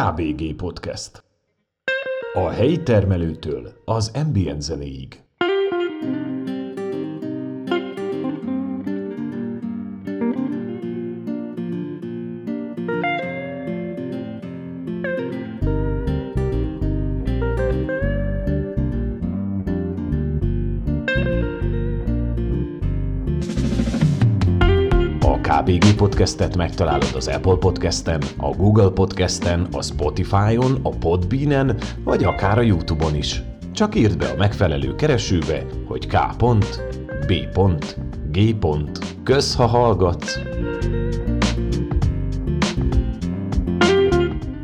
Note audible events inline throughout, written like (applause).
KBG Podcast. A helyi termelőtől az ambient zenéig. KBG Podcastet megtalálod az Apple Podcasten, a Google Podcasten, a Spotify-on, a Podbean-en, vagy akár a YouTube-on is. Csak írd be a megfelelő keresőbe, hogy K. B. G. Kösz, ha hallgatsz!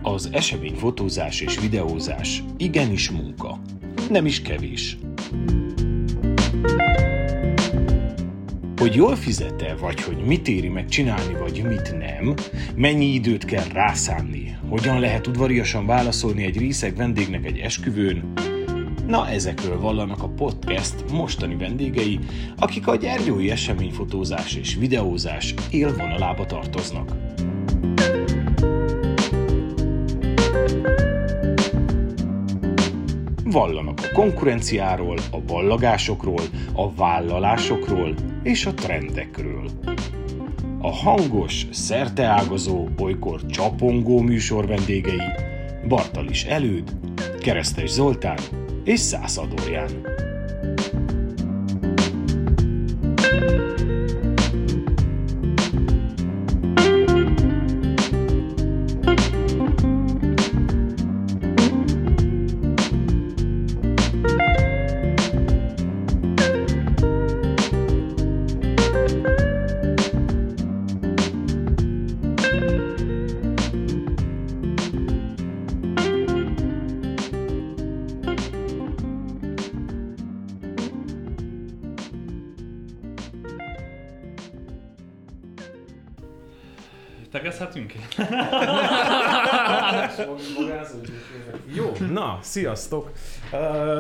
Az eseményfotózás és videózás igenis munka. Nem is kevés. Hogy jól fizet-e, vagy hogy mit éri meg csinálni, vagy mit nem, mennyi időt kell rászánni, hogyan lehet udvariasan válaszolni egy részeg vendégnek egy esküvőn, Na, ezekről vallanak a podcast mostani vendégei, akik a gyergyói eseményfotózás és videózás élvonalába tartoznak. Vallanak a konkurenciáról, a ballagásokról, a vállalásokról és a trendekről. A hangos, szerteágazó, olykor csapongó műsor vendégei Bartalis Előd, Keresztes Zoltán és Szász Adorján. Sziasztok!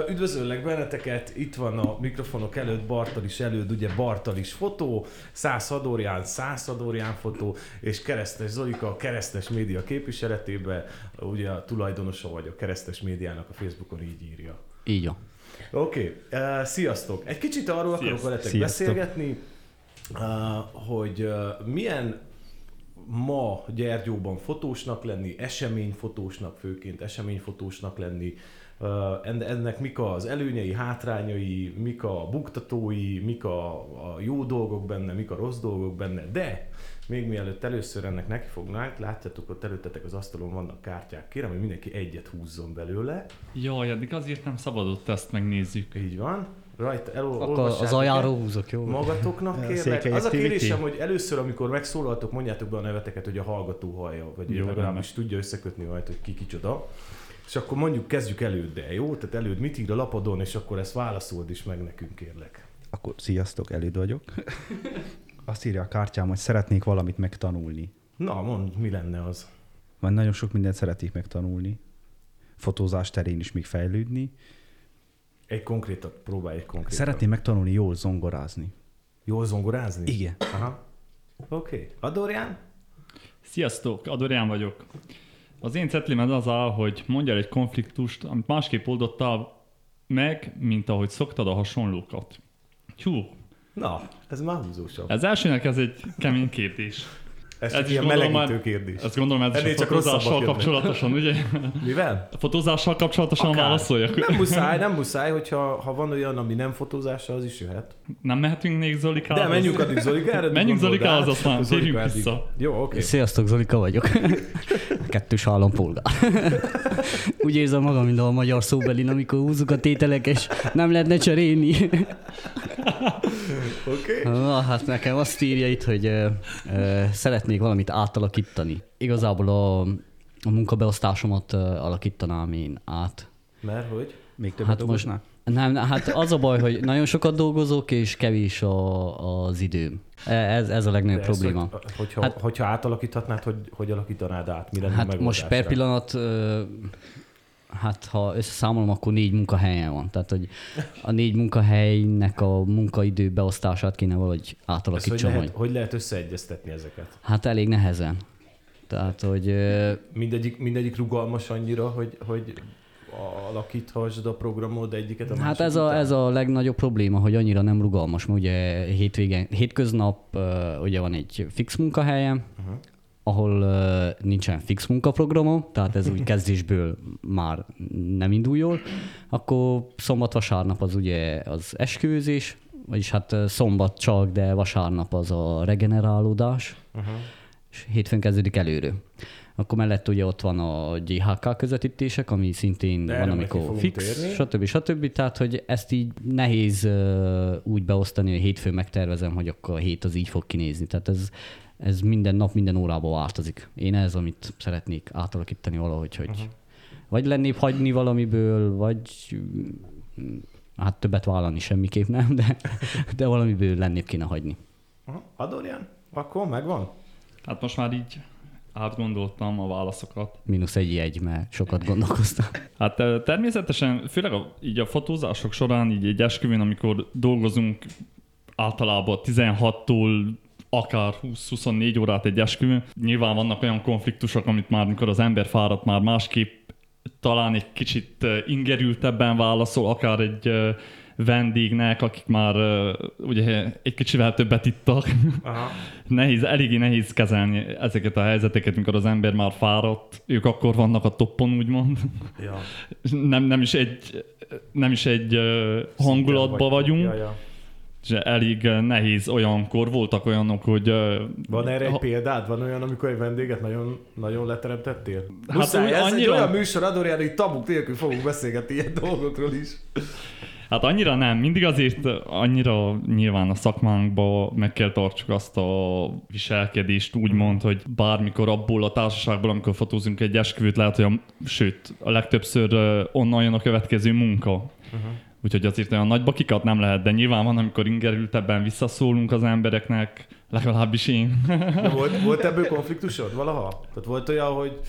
Üdvözöllek benneteket, itt van a mikrofonok előtt Bartalis előtt, ugye Bartalis fotó, Szász Adorján, Szász Adorján fotó, és Keresztes Zolika a Keresztes Média képviseletében, ugye a tulajdonosa vagy a Keresztes Médiának a Facebookon így írja. Így van. Oké, okay. sziasztok! Egy kicsit arról akarok Sziasztok. veletek Sziasztok. beszélgetni, hogy milyen ma Gyergyóban fotósnak lenni, eseményfotósnak főként, eseményfotósnak lenni, en- ennek mik az előnyei, hátrányai, mik a buktatói, mik a, a jó dolgok benne, mik a rossz dolgok benne, de még mielőtt először ennek nekifognánk, látjátok ott előttetek az asztalon vannak kártyák, kérem, hogy mindenki egyet húzzon belőle, Jaj, addig azért nem szabadott ezt megnézzük. így van, rajta Akkor az elolvassátok aljáról húzok, jó? magatoknak A kérlek. Az a kérésem, hogy először, amikor megszólaltok, mondjátok be a neveteket, hogy a hallgató hallja, vagy Jó, legalábbis tudja összekötni majd, hogy ki kicsoda. És akkor mondjuk kezdjük előddel, jó? Tehát előd mit ír a lapodon, és akkor ezt válaszold is meg nekünk, kérlek. Akkor sziasztok, Elid vagyok. (laughs) Azt írja a kártyám, hogy szeretnék valamit megtanulni. Na, mondd, mi lenne az? Vagy nagyon sok mindent szeretnék megtanulni. Fotózás terén is még fejlődni. Egy konkrétat, próbálj egy konkrétat. Szeretném megtanulni jól zongorázni. Jól zongorázni? Igen. Aha. Oké. Okay. Adorján? Sziasztok, Adorján vagyok. Az én cetlimed az áll, hogy mondjál egy konfliktust, amit másképp oldottál meg, mint ahogy szoktad a hasonlókat. Tyú, Na, ez már húzósabb. ez elsőnek ez egy kemény kérdés. Ez ez csak ilyen gondolom melegítő már- kérdés. Ezt gondolom ez Ennél is a csak fotózással kapcsolatosan, ugye? Mivel? A fotózással kapcsolatosan Akár. válaszoljak. Nem muszáj, nem muszáj, hogyha ha van olyan, ami nem fotózással, az is jöhet. Nem mehetünk még Zolikához? De menjünk addig Zolikára. Menjünk Zolikához, aztán térjünk vissza. Jó, oké. Sziasztok, Zolika vagyok. (laughs) Kettős állampolgár. Úgy érzem magam, mint a magyar szóbelin, amikor húzzuk a tételek, és nem lehetne cserélni. (laughs) Oké. Na, hát nekem azt írja itt, hogy ö, ö, szeretnék valamit átalakítani. Igazából a, a munkabeosztásomat ö, alakítanám én át. Mert hogy? Még többet Hát most dolgozná? nem, hát az a baj, hogy nagyon sokat dolgozok, és kevés a, az időm. E- Ez, ez a legnagyobb De ezt, probléma. Hogy, hogyha, Hát- hogyha átalakíthatnád, hogy, hogy alakítanád át? Mi lenne Hát most per pillanat, hát ha összeszámolom, akkor négy munkahelyen van. Tehát, hogy a négy munkahelynek a munkaidő beosztását kéne valahogy Ezt hogy, átalakítsam. lehet, Hogy... lehet összeegyeztetni ezeket? Hát elég nehezen. Tehát, hogy Mindegyik, mindegyik rugalmas annyira, hogy, hogy alakíthasd a programod egyiket a Hát másik ez a, után? ez a legnagyobb probléma, hogy annyira nem rugalmas, mert ugye hétvégen, hétköznap ugye van egy fix munkahelyem, uh-huh. Ahol uh, nincsen fix munkaprogramom, tehát ez úgy (laughs) kezdésből már nem indul jól. Akkor szombat-vasárnap az ugye az esküvőzés, vagyis hát szombat csak, de vasárnap az a regenerálódás, uh-huh. és hétfőn kezdődik előről. Akkor mellett ugye ott van a GHK közvetítések, ami szintén De van, amikor fix, térni. stb. stb. Tehát, hogy ezt így nehéz uh, úgy beosztani, hogy hétfőn megtervezem, hogy akkor a hét az így fog kinézni. Tehát ez, ez minden nap, minden órában változik. Én ez, amit szeretnék átalakítani valahogy, hogy uh-huh. vagy lennébb hagyni valamiből, vagy hát többet vállalni semmiképp nem, de, de valamiből lennébb kéne hagyni. Aha. Adorján? Akkor megvan? Hát most már így átgondoltam a válaszokat. Mínusz egy jegy, mert sokat gondolkoztam. Hát ö, természetesen, főleg a, így a fotózások során, így egy esküvőn, amikor dolgozunk általában 16-tól akár 20-24 órát egy esküvőn, nyilván vannak olyan konfliktusok, amit már mikor az ember fáradt, már másképp talán egy kicsit ingerültebben válaszol, akár egy vendégnek, akik már ugye egy kicsivel többet ittak. Aha. (laughs) nehéz, eléggé nehéz kezelni ezeket a helyzeteket, mikor az ember már fáradt, ők akkor vannak a toppon, úgymond. Ja. Nem, nem is egy, nem is egy ö, hangulatban vagyunk, Ja, ja. És elég nehéz olyankor, voltak olyanok, hogy Van erre egy ha- példád? Van olyan, amikor egy vendéget nagyon, nagyon leteremtettél? Hát Muszáj, ez egy annyira- olyan műsor, Adorján, hogy tabuk nélkül fogunk beszélgetni ilyen dolgokról is. Hát annyira nem, mindig azért annyira nyilván a szakmánkba meg kell tartsuk azt a viselkedést úgymond, hogy bármikor abból a társaságból, amikor fotózunk egy esküvőt, lehet, hogy a, sőt, a legtöbbször onnan jön a következő munka. Uh-huh. Úgyhogy azért olyan nagy bakikat nem lehet, de nyilván van, amikor ingerültebben visszaszólunk az embereknek, legalábbis én. (laughs) De volt, volt ebből (laughs) konfliktusod valaha? Tehát volt olyan, hogy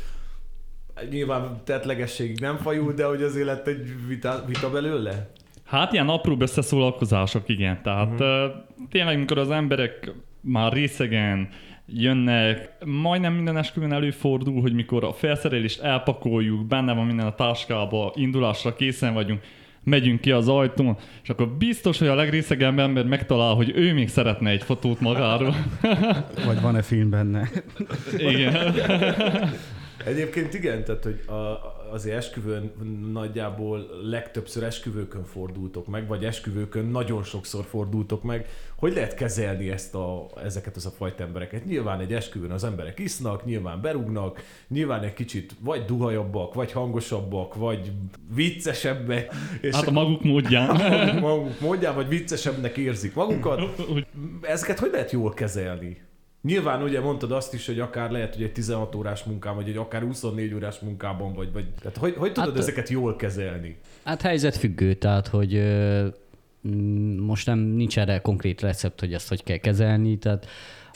nyilván tettlegességig nem fajult, de hogy azért lett egy vita, vita belőle? Hát ilyen apró összeszólalkozások, igen. Tehát uh-huh. tényleg, amikor az emberek már részegen jönnek, majdnem minden esküvőn előfordul, hogy mikor a felszerelést elpakoljuk, benne van minden a táskába, indulásra készen vagyunk, megyünk ki az ajtón, és akkor biztos, hogy a legrészegebb ember megtalál, hogy ő még szeretne egy fotót magáról. Vagy van-e film benne? Igen. Egyébként igen, tehát hogy a, azért esküvőn nagyjából legtöbbször esküvőkön fordultok meg, vagy esküvőkön nagyon sokszor fordultok meg. Hogy lehet kezelni ezt a, ezeket az a fajta embereket? Nyilván egy esküvőn az emberek isznak, nyilván berúgnak, nyilván egy kicsit vagy duhajabbak, vagy hangosabbak, vagy viccesebbek. És Hát a maguk módján. (laughs) maguk, maguk mondján, vagy viccesebbnek érzik magukat. Ezeket hogy lehet jól kezelni? Nyilván ugye mondtad azt is, hogy akár lehet, hogy egy 16 órás munkám, vagy egy akár 24 órás munkában vagy. vagy tehát hogy, hogy tudod Hát- ezeket jól kezelni? Hát helyzetfüggő, tehát hogy ö, most nem nincs erre konkrét recept, hogy ezt hogy kell kezelni, tehát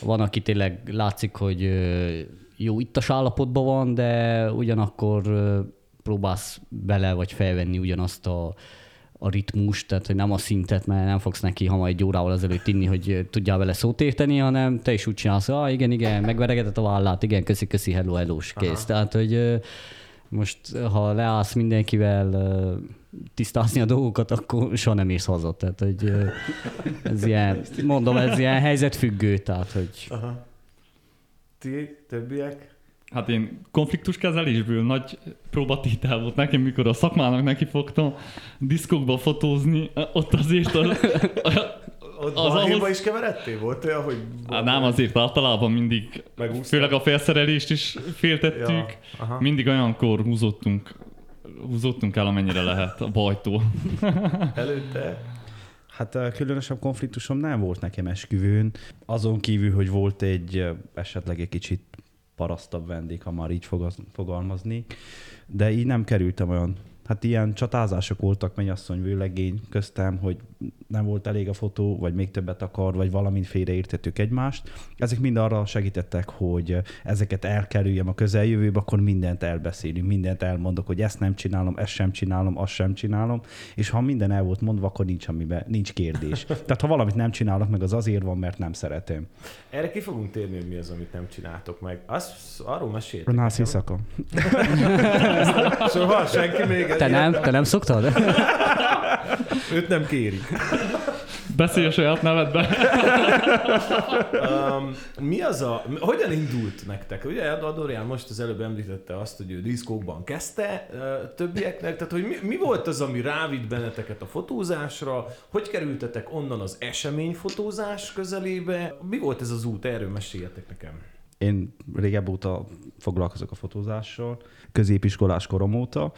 van, aki tényleg látszik, hogy ö, jó ittas állapotban van, de ugyanakkor ö, próbálsz bele vagy felvenni ugyanazt a, a ritmust, tehát hogy nem a szintet, mert nem fogsz neki hamar egy órával ezelőtt inni, hogy tudjál vele szót érteni, hanem te is úgy csinálsz, hogy ah, igen, igen, megveregetett a vállát, igen, köszi, köszi, hello, hello, kész. Tehát, hogy most, ha leállsz mindenkivel tisztázni a dolgokat, akkor soha nem érsz haza. Tehát, hogy ez ilyen, mondom, ez ilyen helyzetfüggő, tehát, hogy Aha. Ti, többiek? Hát én konfliktuskezelésből nagy próbatétel volt nekem, mikor a szakmának neki fogtam diszkokba fotózni, ott azért a, (laughs) Ott Az ahhoz- is keveredtél? Volt olyan, hogy... Hát nem, azért általában mindig, Megúsztad? főleg a felszerelést is féltettük, Ja, aha. mindig olyankor húzottunk, húzottunk el, amennyire lehet a bajtól. (laughs) Előtte? Hát különösebb konfliktusom nem volt nekem esküvőn. Azon kívül, hogy volt egy esetleg egy kicsit parasztabb vendég, ha már így fogalmazni, de így nem kerültem olyan Hát ilyen csatázások voltak mennyasszony vőlegény köztem, hogy nem volt elég a fotó, vagy még többet akar, vagy valamint félreértettük egymást. Ezek mind arra segítettek, hogy ezeket elkerüljem a közeljövőbe, akkor mindent elbeszélünk, mindent elmondok, hogy ezt nem csinálom, ezt sem csinálom, azt sem csinálom, és ha minden el volt mondva, akkor nincs, amiben, nincs kérdés. Tehát ha valamit nem csinálok meg, az azért van, mert nem szeretem. Erre ki fogunk térni, hogy mi az, amit nem csináltok meg. Azt arról meséltek. Nász éjszaka. Soha senki még... Te nem, te nem szoktad? Őt nem kérik. (laughs) Beszélj a saját nevedbe. Um, mi az a... Hogyan indult nektek? Ugye Adorján most az előbb említette azt, hogy ő diszkókban kezdte uh, többieknek, tehát hogy mi, mi volt az, ami rávitt benneteket a fotózásra? Hogy kerültetek onnan az eseményfotózás közelébe? Mi volt ez az út? Erről meséljetek nekem. Én régebb óta foglalkozok a fotózással, középiskolás korom óta.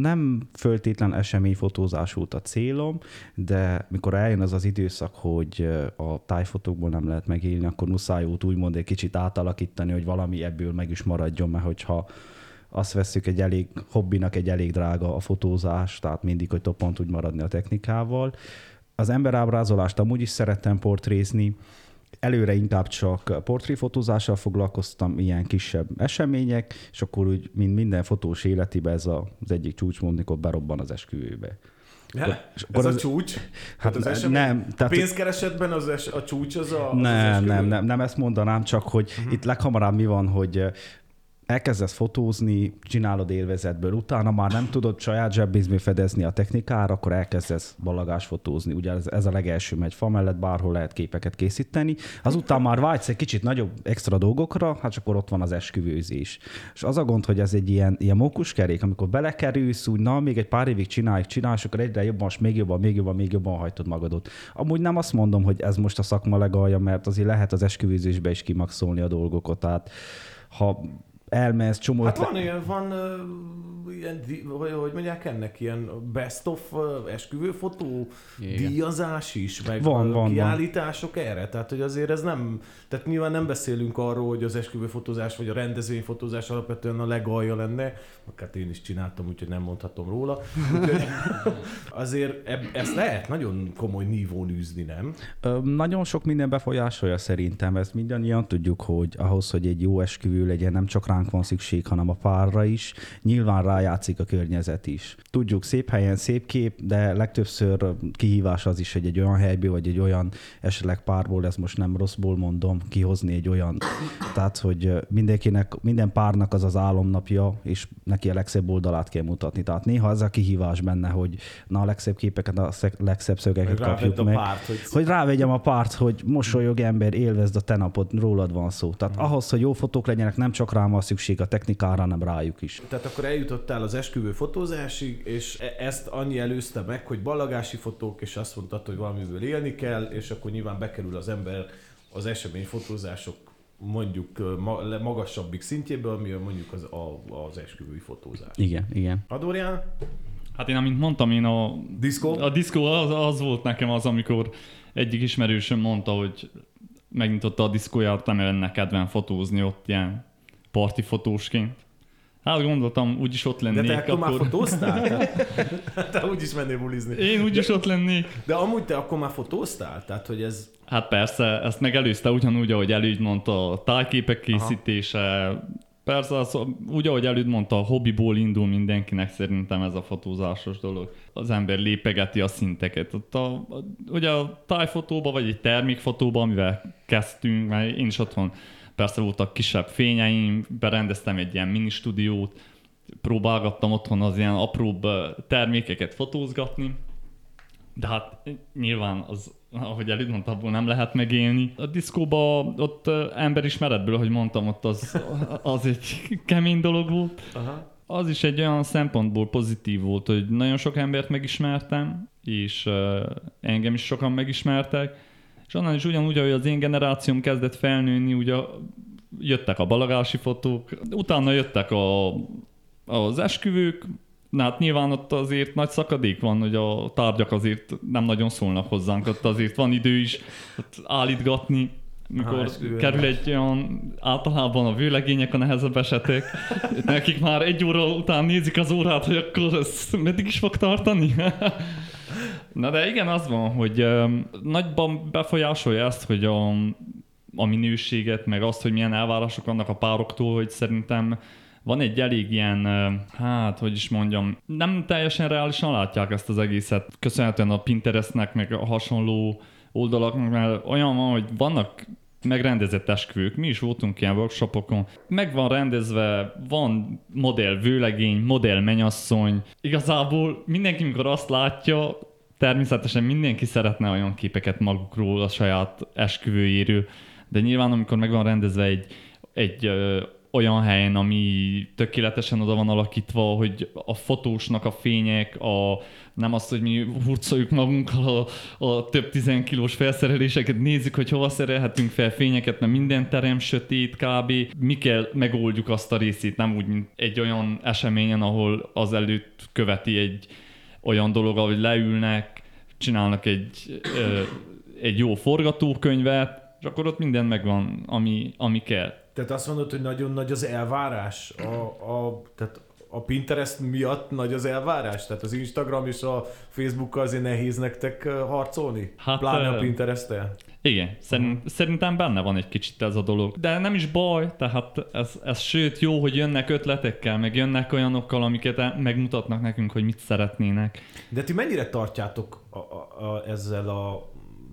Nem föltétlen eseményfotózás volt a célom, de mikor eljön az az időszak, hogy a tájfotókból nem lehet megélni, akkor muszáj volt úgymond egy kicsit átalakítani, hogy valami ebből meg is maradjon, mert hogyha azt veszük egy elég hobbinak egy elég drága a fotózás, tehát mindig, hogy toppont tud maradni a technikával. Az emberábrázolást amúgy is szerettem portrézni, előre inkább csak portréfotózással foglalkoztam, ilyen kisebb események, és akkor úgy, mint minden fotós életében ez a, az egyik csúcsmond, mikor berobban az esküvőbe. Ja, ez az, a csúcs? Hát az esemény? nem. Tehát, pénzkeresetben az es, a csúcs az a... Az nem, az nem, nem, nem ezt mondanám, csak hogy uh-huh. itt leghamarabb mi van, hogy elkezdesz fotózni, csinálod élvezetből, utána már nem tudod saját zsebbizmé fedezni a technikára, akkor elkezdesz balagás fotózni. Ugye ez, ez a legelső megy fa mellett, bárhol lehet képeket készíteni. Azután már vágysz egy kicsit nagyobb extra dolgokra, hát akkor ott van az esküvőzés. És az a gond, hogy ez egy ilyen, ilyen mókuskerék, amikor belekerülsz, úgy na, még egy pár évig csináljuk, és akkor egyre jobban, és még jobban, még jobban, még jobban hajtod magadot. Amúgy nem azt mondom, hogy ez most a szakma legalja, mert azért lehet az esküvőzésbe is kimaxolni a dolgokat. Tehát ha elmész, csomó Hát van ilyen, van uh, ilyen, vagy hogy mondják ennek, ilyen best of uh, esküvőfotó Igen. díjazás is, meg van, van, kiállítások van. erre, tehát hogy azért ez nem, tehát nyilván nem beszélünk arról, hogy az esküvőfotózás vagy a rendezvényfotózás alapvetően a legalja lenne, akár én is csináltam, úgyhogy nem mondhatom róla. Úgyhogy (laughs) azért eb, ezt lehet nagyon komoly nívón űzni, nem? Ö, nagyon sok minden befolyásolja szerintem, ezt mindannyian tudjuk, hogy ahhoz, hogy egy jó esküvő legyen, nem csak ránk ránk van szükség, hanem a párra is. Nyilván rájátszik a környezet is. Tudjuk, szép helyen szép kép, de legtöbbször kihívás az is, hogy egy olyan helyből, vagy egy olyan esetleg párból, ez most nem rosszból mondom, kihozni egy olyan. Tehát, hogy mindenkinek, minden párnak az az álomnapja, és neki a legszebb oldalát kell mutatni. Tehát néha ez a kihívás benne, hogy na a legszebb képeket, a legszebb szögeket hogy kapjuk meg. Párt, hogy... hogy rávegyem a párt, hogy mosolyog ember, élvezd a te napot, rólad van szó. Tehát hmm. ahhoz, hogy jó fotók legyenek, nem csak rám van szükség a technikára, hanem rájuk is. Tehát akkor eljutottál az esküvő fotózásig, és e- ezt annyi előzte meg, hogy ballagási fotók, és azt mondtad, hogy valamiből élni kell, és akkor nyilván bekerül az ember az eseményfotózások mondjuk magasabbik szintjéből, ami mondjuk az, a, az esküvői fotózás. Igen, igen. Adorján? Hát én, amint mondtam, én a... Diszkó? A diszkó az, az volt nekem az, amikor egyik ismerősöm mondta, hogy megnyitotta a diszkóját, nem lenne kedven fotózni ott ilyen parti fotósként. Hát gondoltam, úgyis ott lennék. De te akkor, akkor... már fotóztál? (laughs) te, te úgyis mennél bulizni. Én úgyis de, ott lennék. De amúgy te akkor már fotóztál? Tehát, hogy ez... Hát persze, ezt megelőzte ugyanúgy, ahogy előtt mondta, a tájképek készítése, Aha. Persze, az, úgy, ahogy előtt mondta, a hobbiból indul mindenkinek szerintem ez a fotózásos dolog. Az ember lépegeti a szinteket. Ott a, a, ugye a tájfotóba, vagy egy termékfotóba, amivel kezdtünk, mert én is otthon Persze voltak kisebb fényeim, berendeztem egy ilyen mini stúdiót, próbálgattam otthon az ilyen apróbb termékeket fotózgatni, de hát nyilván az, ahogy előtt mondtam, abból nem lehet megélni. A diszkóba ott emberismeretből, ahogy mondtam, ott az, (laughs) az egy kemény dolog volt. Aha. Az is egy olyan szempontból pozitív volt, hogy nagyon sok embert megismertem, és engem is sokan megismertek, és onnan is ugyanúgy, ahogy az én generációm kezdett felnőni, ugye jöttek a balagási fotók, utána jöttek a, az esküvők, Na hát nyilván ott azért nagy szakadék van, hogy a tárgyak azért nem nagyon szólnak hozzánk, ott azért van idő is ott állítgatni, mikor Aha, kerül egy olyan, általában a vőlegények a nehezebb esetek, nekik már egy óra után nézik az órát, hogy akkor ez meddig is fog tartani? Na de igen, az van, hogy nagyban befolyásolja ezt, hogy a, a minőséget, meg azt, hogy milyen elvárások vannak a pároktól, hogy szerintem van egy elég ilyen, hát, hogy is mondjam, nem teljesen reálisan látják ezt az egészet, köszönhetően a Pinterestnek, meg a hasonló oldalaknak, mert olyan van, hogy vannak megrendezett esküvők, mi is voltunk ilyen workshopokon, meg van rendezve, van modell vőlegény, modell menyasszony, igazából mindenki, mikor azt látja, természetesen mindenki szeretne olyan képeket magukról a saját esküvőjéről, de nyilván amikor meg van rendezve egy, egy ö, olyan helyen, ami tökéletesen oda van alakítva, hogy a fotósnak a fények, a, nem az, hogy mi hurcoljuk magunkkal a, a több tizenkilós felszereléseket, nézzük, hogy hova szerelhetünk fel fényeket, mert minden terem sötét kb. Mi kell megoldjuk azt a részét, nem úgy, mint egy olyan eseményen, ahol az előtt követi egy olyan dolog, ahogy leülnek, csinálnak egy, ö, egy jó forgatókönyvet, és akkor ott minden megvan, ami, ami kell. Tehát azt mondod, hogy nagyon nagy az elvárás? A, a, tehát a Pinterest miatt nagy az elvárás? Tehát az Instagram és a Facebook azért nehéz nektek harcolni? Hát, Pláne a Pinterest-tel? Igen, szerint, szerintem benne van egy kicsit ez a dolog. De nem is baj, tehát ez, ez sőt jó, hogy jönnek ötletekkel, meg jönnek olyanokkal, amiket e- megmutatnak nekünk, hogy mit szeretnének. De ti mennyire tartjátok a, a, a, ezzel a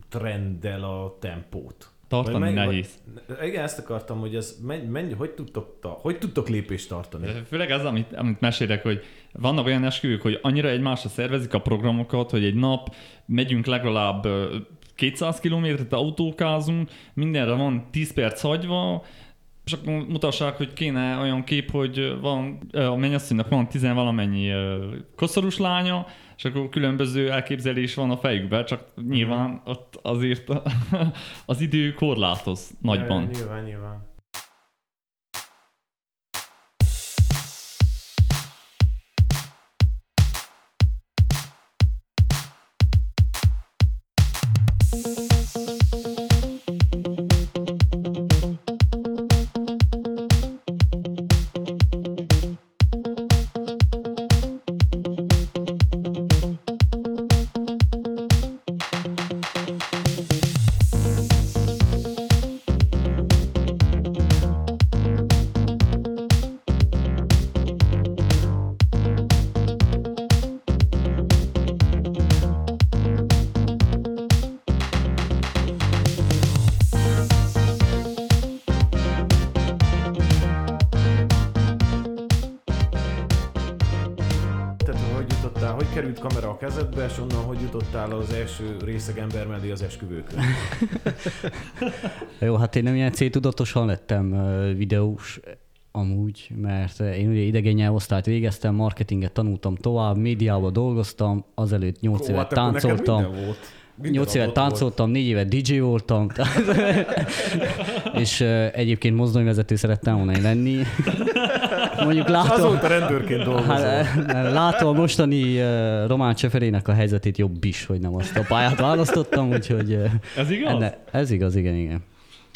trenddel a tempót? Tartani Vagy nehéz. Vagy, igen, ezt akartam, hogy ez mennyi, mennyi, hogy, tudtok, hogy tudtok lépést tartani? De Főleg ez, amit, amit mesélek, hogy vannak olyan esküvők, hogy annyira egymásra szervezik a programokat, hogy egy nap megyünk legalább 200 kilométert autókázunk, mindenre van 10 perc hagyva, és akkor mutassák, hogy kéne olyan kép, hogy van, a mennyasszonynak van tizenvalamennyi koszorús lánya, és akkor különböző elképzelés van a fejükben, csak nyilván ott azért (laughs) az idő korlátoz nagyban. Ja, nyilván, nyilván. Jutottál az első részeg ember mellé az esküvőkön? (laughs) Jó, hát én nem ilyen céltudatosan lettem videós amúgy, mert én ugye idegen nyelvosztályt végeztem, marketinget tanultam tovább, médiában dolgoztam, azelőtt 8 Ó, évet hát táncoltam. Volt. Minden 8 évet adott volt. táncoltam, 4 évet DJ voltam, (laughs) és egyébként mozdonyvezető szerettem volna lenni. (laughs) Mondjuk látom, azóta rendőrként dolgozol. Hát, látom a mostani uh, Román Cseferének a helyzetét jobb is, hogy nem azt a pályát választottam, úgyhogy... Uh, Ez igaz? enne, ez igaz, igen, igen.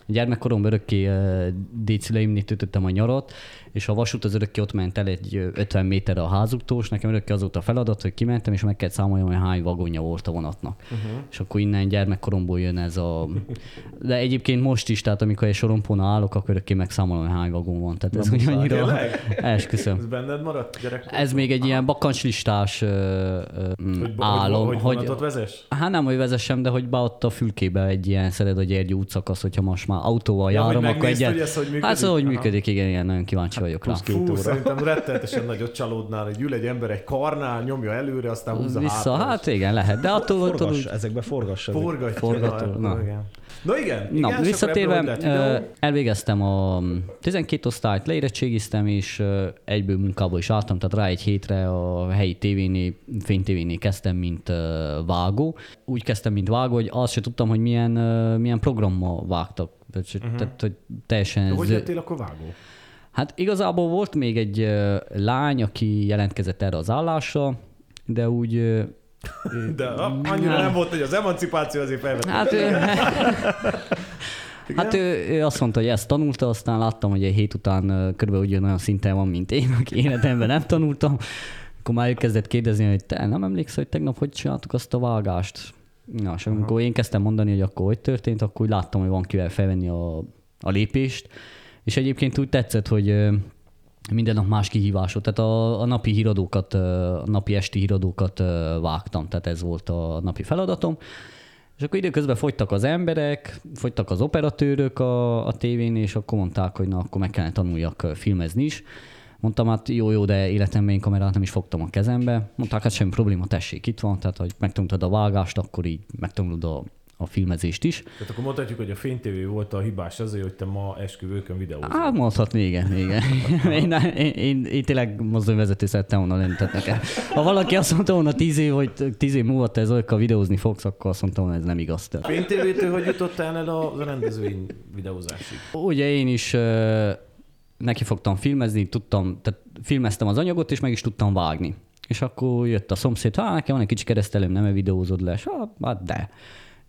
Gyermekkoromban örökké uh, dédszüleimnél töltöttem a nyarat, és a vasút az örökké ott ment el egy ö, 50 méterre a házuktól, és nekem örökké az volt a feladat, hogy kimentem, és meg kellett számoljam, hogy hány vagonja volt a vonatnak. Uh-huh. És akkor innen gyermekkoromból jön ez a... De egyébként most is, tehát amikor egy sorompónál állok, akkor örökké megszámolom, hogy hány vagon van. Tehát ez úgy annyira... Esküszöm. Ez benned maradt gyerek? Ez még egy ilyen bakancslistás mm, hogy, álom. hogy, hogy, vonatot vezess? Hát nem, hogy vezessem, de hogy be ott a fülkébe egy ilyen Szered a Gyergyó útszakasz, hogyha most már autóval Ja, járom, akkor megnézd, egy hogy ez hogy működik? Hát szóval, hogy működik, igen, igen, nagyon kíváncsi vagyok rá. Fú, szerintem rettenetesen nagyot csalódnál, hogy ül egy ember egy karnál, nyomja előre, aztán húzza Vissza, hátra. hát igen, lehet, de attól, attól Forgass, úgy, ezekbe forgass. ezek- Forgatja. Forgató, na. na. Igen. Na igen, igen Na, akkor visszatérve, elvégeztem a 12 osztályt, leérettségiztem, és egyből munkába is álltam, tehát rá egy hétre a helyi tévénél, fénytévénél kezdtem, mint vágó. Úgy kezdtem, mint vágó, hogy azt sem tudtam, hogy milyen, milyen programmal vágtak. Uh-huh. tehát hogy teljesen... De Hogy lettél akkor vágó? Hát igazából volt még egy lány, aki jelentkezett erre az állásra, de úgy... (laughs) De a- annyira nem volt, hogy az emancipáció azért felvett. Hát ő, (laughs) hát ő, ő azt mondta, hogy ezt tanulta, aztán láttam, hogy egy hét után körülbelül ugyanolyan szinten van, mint én, aki életemben nem tanultam. Akkor már ő kezdett kérdezni, hogy te nem emlékszel, hogy tegnap hogy csináltuk azt a vágást? Na, és amikor én kezdtem mondani, hogy akkor hogy történt, akkor úgy láttam, hogy van kivel felvenni a, a lépést. És egyébként úgy tetszett, hogy minden nap más kihívásot. Tehát a, a napi híradókat, a napi esti híradókat vágtam, tehát ez volt a napi feladatom. És akkor időközben fogytak az emberek, fogytak az operatőrök a, a tévén, és akkor mondták, hogy na, akkor meg kellene tanuljak filmezni is. Mondtam, hát jó, jó, de életemben én kamerát nem is fogtam a kezembe. Mondták, hát semmi probléma, tessék, itt van, tehát hogy megtanultad a vágást, akkor így megtanulod a, a filmezést is. Tehát akkor mondhatjuk, hogy a fénytévé volt a hibás azért, hogy te ma esküvőkön videózol. Hát mondhatni, igen, igen. (laughs) én, én, én, én, tényleg mozdonyvezető szerettem volna lenni. Ha valaki azt mondta volna tíz év, hogy tíz év múlva te Zolika videózni fogsz, akkor azt mondtam volna, ez nem igaz. Tehát. Fénytévétől hogy jutottál el a rendezvény videózásig? Ugye én is neki fogtam filmezni, tudtam, tehát filmeztem az anyagot, és meg is tudtam vágni. És akkor jött a szomszéd, hát nekem van egy kicsi keresztelőm, nem videózod le, és hát de.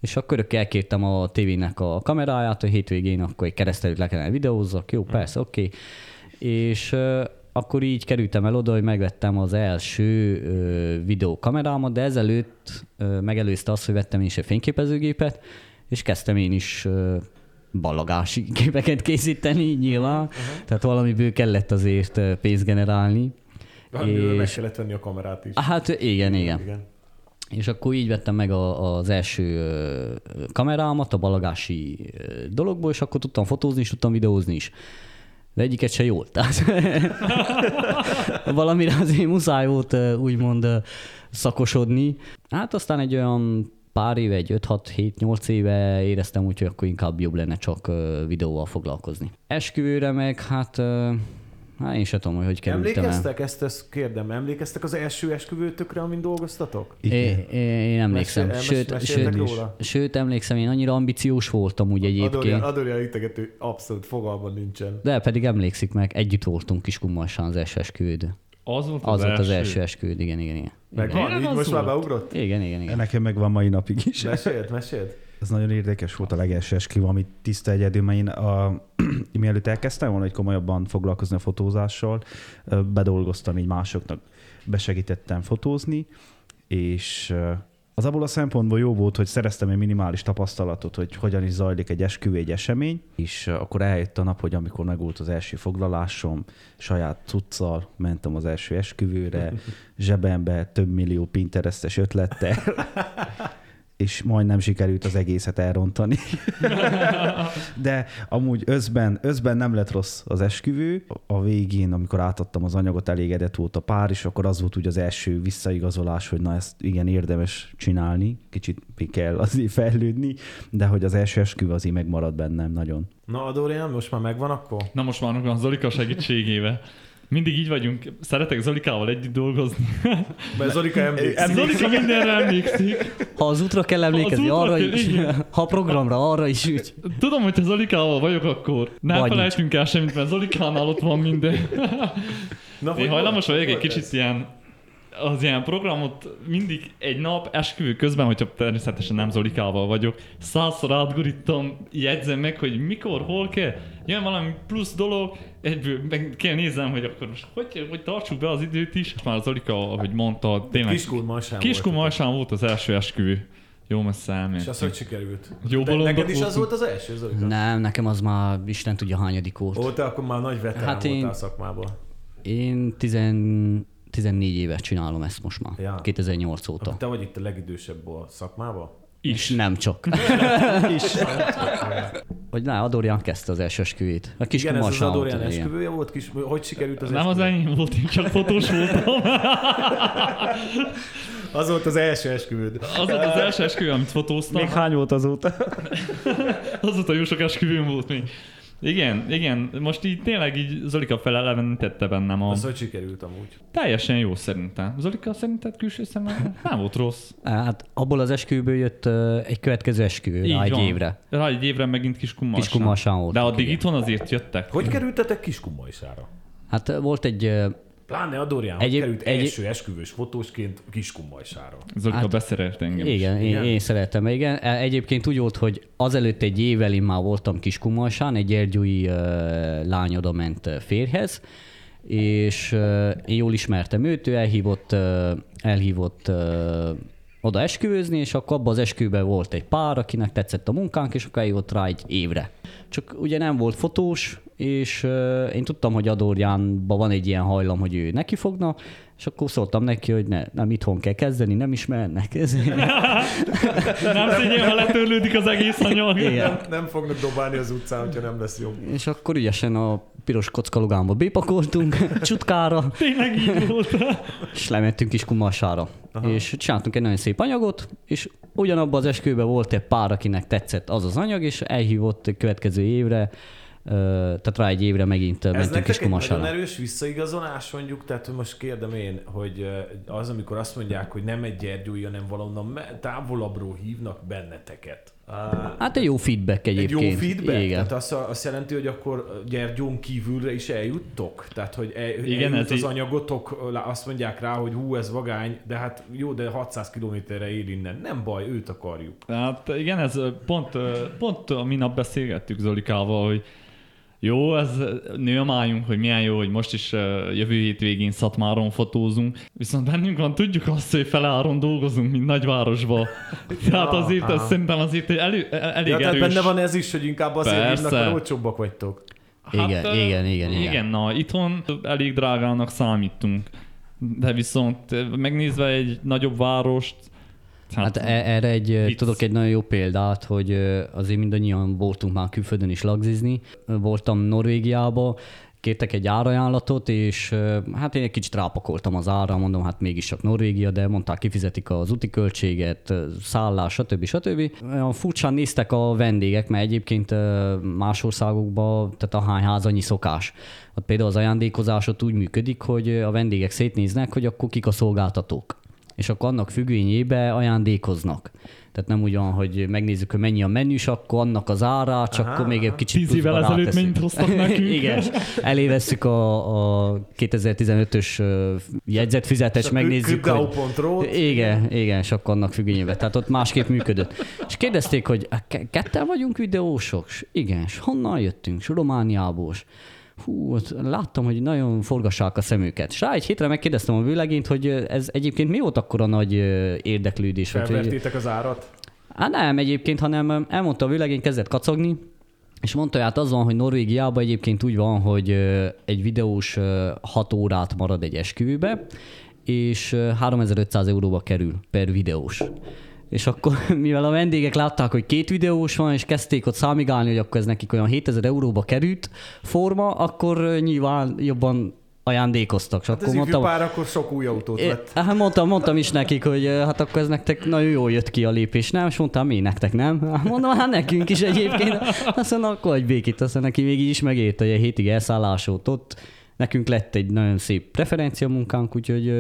És akkor örökké elkértem a tévének a kameráját, hogy hétvégén akkor egy keresztelőt le kellene videózzak, jó, persze, oké. Okay. És uh, akkor így kerültem el oda, hogy megvettem az első uh, videókamerámat, de ezelőtt uh, megelőzte azt, hogy vettem én is egy fényképezőgépet, és kezdtem én is uh, ballagási (laughs) képeket készíteni nyilván, uh-huh. tehát valamiből kellett azért pénzt generálni. Valamiből meg És- kellett venni a kamerát is. Hát igen, igen. Igen. És akkor így vettem meg a, az első kamerámat a balagási dologból, és akkor tudtam fotózni, és tudtam videózni is. De egyiket se jól. Tehát (laughs) valamire azért muszáj volt úgymond szakosodni. Hát aztán egy olyan pár éve, egy 5-6-7-8 éve éreztem úgy, hogy akkor inkább jobb lenne csak videóval foglalkozni. Esküvőre meg, hát, hát én sem tudom, hogy hogy kerültem el. Emlékeztek, ezt, ezt kérdem, emlékeztek az első esküvőtökre, amin dolgoztatok? É, é, én emlékszem. Mesél- sőt, meséltek sőt, róla? sőt, emlékszem, én annyira ambiciós voltam úgy egyébként. Adorján integető abszolút fogalma nincsen. De pedig emlékszik meg, együtt voltunk Kiskunmarsán az első esküvőd. Az volt az, Az volt az első esküvőd, igen, igen, igen. Megvan, Igen, így az most már volt. beugrott? Igen, igen, igen. Nekem megvan mai napig is. Meséld, meséld. Ez nagyon érdekes volt a legelső esküvő, amit tiszta egyedül, mert én a, (clears throat) mielőtt elkezdtem volna, hogy komolyabban foglalkozni a fotózással, bedolgoztam így másoknak, besegítettem fotózni, és az abból a szempontból jó volt, hogy szereztem egy minimális tapasztalatot, hogy hogyan is zajlik egy esküvő, egy esemény, és akkor eljött a nap, hogy amikor megvolt az első foglalásom, saját cuccal mentem az első esküvőre, (laughs) zsebembe több millió pinterestes ötlettel, (laughs) és majdnem sikerült az egészet elrontani. De amúgy özben, özben nem lett rossz az esküvő. A végén, amikor átadtam az anyagot, elégedett volt a pár, és akkor az volt úgy az első visszaigazolás, hogy na ezt igen érdemes csinálni, kicsit még kell azért fejlődni, de hogy az első esküvő azért megmarad bennem nagyon. Na Adorján, most már megvan akkor? Na most már van Zolika segítségével. Mindig így vagyunk, szeretek Zolikával együtt dolgozni. Mert Zolika emlékszik. Zolika mindenre emlékszik. Ha az útra kell emlékezni, útra arra kell, is, igen. ha a programra, arra is úgy. Tudom, hogy ha Zolikával vagyok, akkor ne Vagy felejtsünk el semmit, mert Zolikánál ott van minden. Na, Én hajlamos vagyok egy kicsit ez? ilyen az ilyen programot mindig egy nap esküvő közben, hogyha természetesen nem Zolikával vagyok, százszor átgurítom, jegyzem meg, hogy mikor, hol kell, jön valami plusz dolog, egyből meg kell nézem, hogy akkor most hogy, hogy tartsuk be az időt is. Már Zolika, ahogy mondta, tényleg voltatok. Marsán volt az első esküvő. Jó messze És az hogy sikerült? Jó De neked is az volt az első, Zolika? Nem, nekem az már Isten tudja hányadik volt. Ó, te akkor már nagy veterán Hát én- voltál a szakmában. Én tizen, 14 éve csinálom ezt most már. Ja. 2008 óta. Akkor te vagy itt a legidősebb a szakmában? És nem csak. (laughs) Hogy ne, Adorján kezdte az első esküvét. A kis Igen, ez az igen. esküvője volt? Kis, hogy sikerült az Nem az esküvő? enyém volt, én csak fotós voltam. (laughs) Az volt az első esküvőd. Az volt az első esküvő, amit fotóztam. Még hány volt azóta? (laughs) Azóta jó sok esküvőm volt még. Igen, igen, most így tényleg így Zolika felelevenítette bennem a... Az hogy sikerült amúgy? Teljesen jó szerintem. Zolika szerinted külső szemmel nem volt rossz. Hát abból az esküvőből jött ö, egy következő esküvő rá egy van. évre. Rá egy évre megint kis kummarsán. Kis Kumarsán volt. De addig itthon azért jöttek. Hogy kerültetek Kiskunmajsára? Hát volt egy, Pláne Adorján, hogy Egyéb- került egyéb- első esküvős fotósként Kiskunmajsára. Zolika Hát- beszerelt engem is. igen, én, Igen? én szeretem, igen. E- Egyébként úgy volt, hogy azelőtt egy évvel én már voltam Kiskumarsán, egy gyergyói ö, lány oda ment férjhez, és uh, én jól ismertem őt, ő elhívott, uh, elhívott uh, oda esküvőzni, és akkor abban az esküvőben volt egy pár, akinek tetszett a munkánk, és akkor eljött rá egy évre. Csak ugye nem volt fotós, és uh, én tudtam, hogy Adorjánban van egy ilyen hajlam, hogy ő neki fogna, és akkor szóltam neki, hogy ne, nem itthon kell kezdeni, nem ismernek. Ezért. Nem szégyen, ha letörlődik az egész anyag. Nem, nem fognak dobálni az utcán, hogyha nem lesz jobb. És akkor ügyesen a piros kocka logánba bépakoltunk, (laughs) csutkára, Tényleg így volt. és lementünk is Kumasára. És csináltunk egy nagyon szép anyagot, és ugyanabban az esküvőben volt egy pár, akinek tetszett az az anyag, és elhívott a következő évre, tehát rá egy évre megint Ez mentünk is egy nagyon Kumasára. erős visszaigazolás mondjuk, tehát most kérdem én, hogy az, amikor azt mondják, hogy nem egy Gyergyói, hanem valahonnan me- távolabbról hívnak benneteket. Hát egy jó feedback egy egyébként. jó feedback? Igen. Tehát azt, azt jelenti, hogy akkor Gyergyón kívülre is eljuttok? Tehát, hogy el, Igen, eljut ez az így- anyagotok, azt mondják rá, hogy hú, ez vagány, de hát jó, de 600 kilométerre ér innen. Nem baj, őt akarjuk. Hát igen, ez pont, pont a minap beszélgettük Zolikával, hogy jó, ez nő a májunk, hogy milyen jó, hogy most is jövő hétvégén Szatmáron fotózunk, viszont bennünk van, tudjuk azt, hogy feláron dolgozunk, mint nagyvárosba. (laughs) Tehát azért, ez szerintem azért elő, elég Ja, tehát erős. benne van ez is, hogy inkább azért Persze. hívnak, mert olcsóbbak vagytok. Igen, ö, igen, igen, igen. Igen, na, itthon elég drágának számítunk. De viszont megnézve egy nagyobb várost, Hát e- erre egy, Vicc. Tudok egy nagyon jó példát, hogy azért mindannyian voltunk már külföldön is lagzizni. Voltam Norvégiába, kértek egy árajánlatot, és hát én egy kicsit rápakoltam az ára, mondom, hát mégis csak Norvégia, de mondták, kifizetik az úti költséget, szállás, stb. stb. Olyan furcsán néztek a vendégek, mert egyébként más országokban, tehát a hány ház annyi szokás. Ott például az ajándékozás ott úgy működik, hogy a vendégek szétnéznek, hogy akkor kik a szolgáltatók és akkor annak függvényébe ajándékoznak. Tehát nem ugyan, hogy megnézzük, hogy mennyi a menüs, akkor annak az árát, csak akkor még egy kicsit Tíz évvel ezelőtt mennyit hoztak nekünk? (laughs) Igen, elévesszük a, a 2015-ös ö, jegyzetfizetés, megnézzük, hogy... Igen, igen, és akkor annak függvényében. Tehát ott másképp működött. És kérdezték, hogy "A ke- ketten vagyunk videósok? Igen, és honnan jöttünk? És Romániából. És Hú, ott láttam, hogy nagyon forgassák a szemüket. És rá egy hétre megkérdeztem a világint, hogy ez egyébként mi volt akkora nagy ö, érdeklődés? Hogy, Felvertétek az árat? Hát nem egyébként, hanem elmondta a világén, kezdett kacagni, és mondta, hogy hát az van, hogy Norvégiában egyébként úgy van, hogy egy videós 6 órát marad egy esküvőbe, és ö, 3500 euróba kerül per videós. És akkor, (laughs) mivel a vendégek látták, hogy két videós van, és kezdték ott számigálni, hogy akkor ez nekik olyan 7000 euróba került forma, akkor nyilván jobban ajándékoztak. És Hát akkor az mondtam, pár akkor sok új autót É, vett. Hát mondtam, mondtam is nekik, hogy hát akkor ez nektek nagyon jól jött ki a lépés, nem? És mondtam, mi nektek nem? Hát mondom, hát nekünk is egyébként. Azt mondom, akkor egy békét, aztán neki még így is hogy egy hétig elszállás volt ott. Nekünk lett egy nagyon szép preferencia munkánk, úgyhogy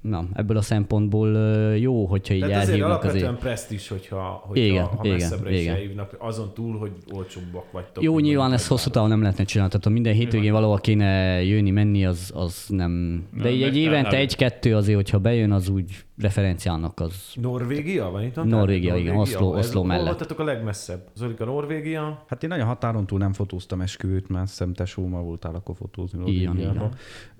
na, ebből a szempontból jó, hogyha így Tehát azért alapvetően azért. presztis, hogyha, hogyha Igen, ha igen, messzebbre is igen. elhívnak, azon túl, hogy olcsóbbak vagytok. Jó, nyilván ezt hosszú távon nem lehetne csinálni, tehát ha minden hétvégén valahol kéne jönni, menni, az, az nem... De Nem, így egy évente nem. egy-kettő azért, hogyha bejön, az úgy referenciának az Norvégia? Van itt a Norvégia, igen, Oszló- Oszló hol mellett. voltatok a legmesszebb? Zolika, Norvégia? Hát én nagyon határon túl nem fotóztam esküvőt, mert szem tesóma voltál akkor fotózni Így van, így Norvégiába.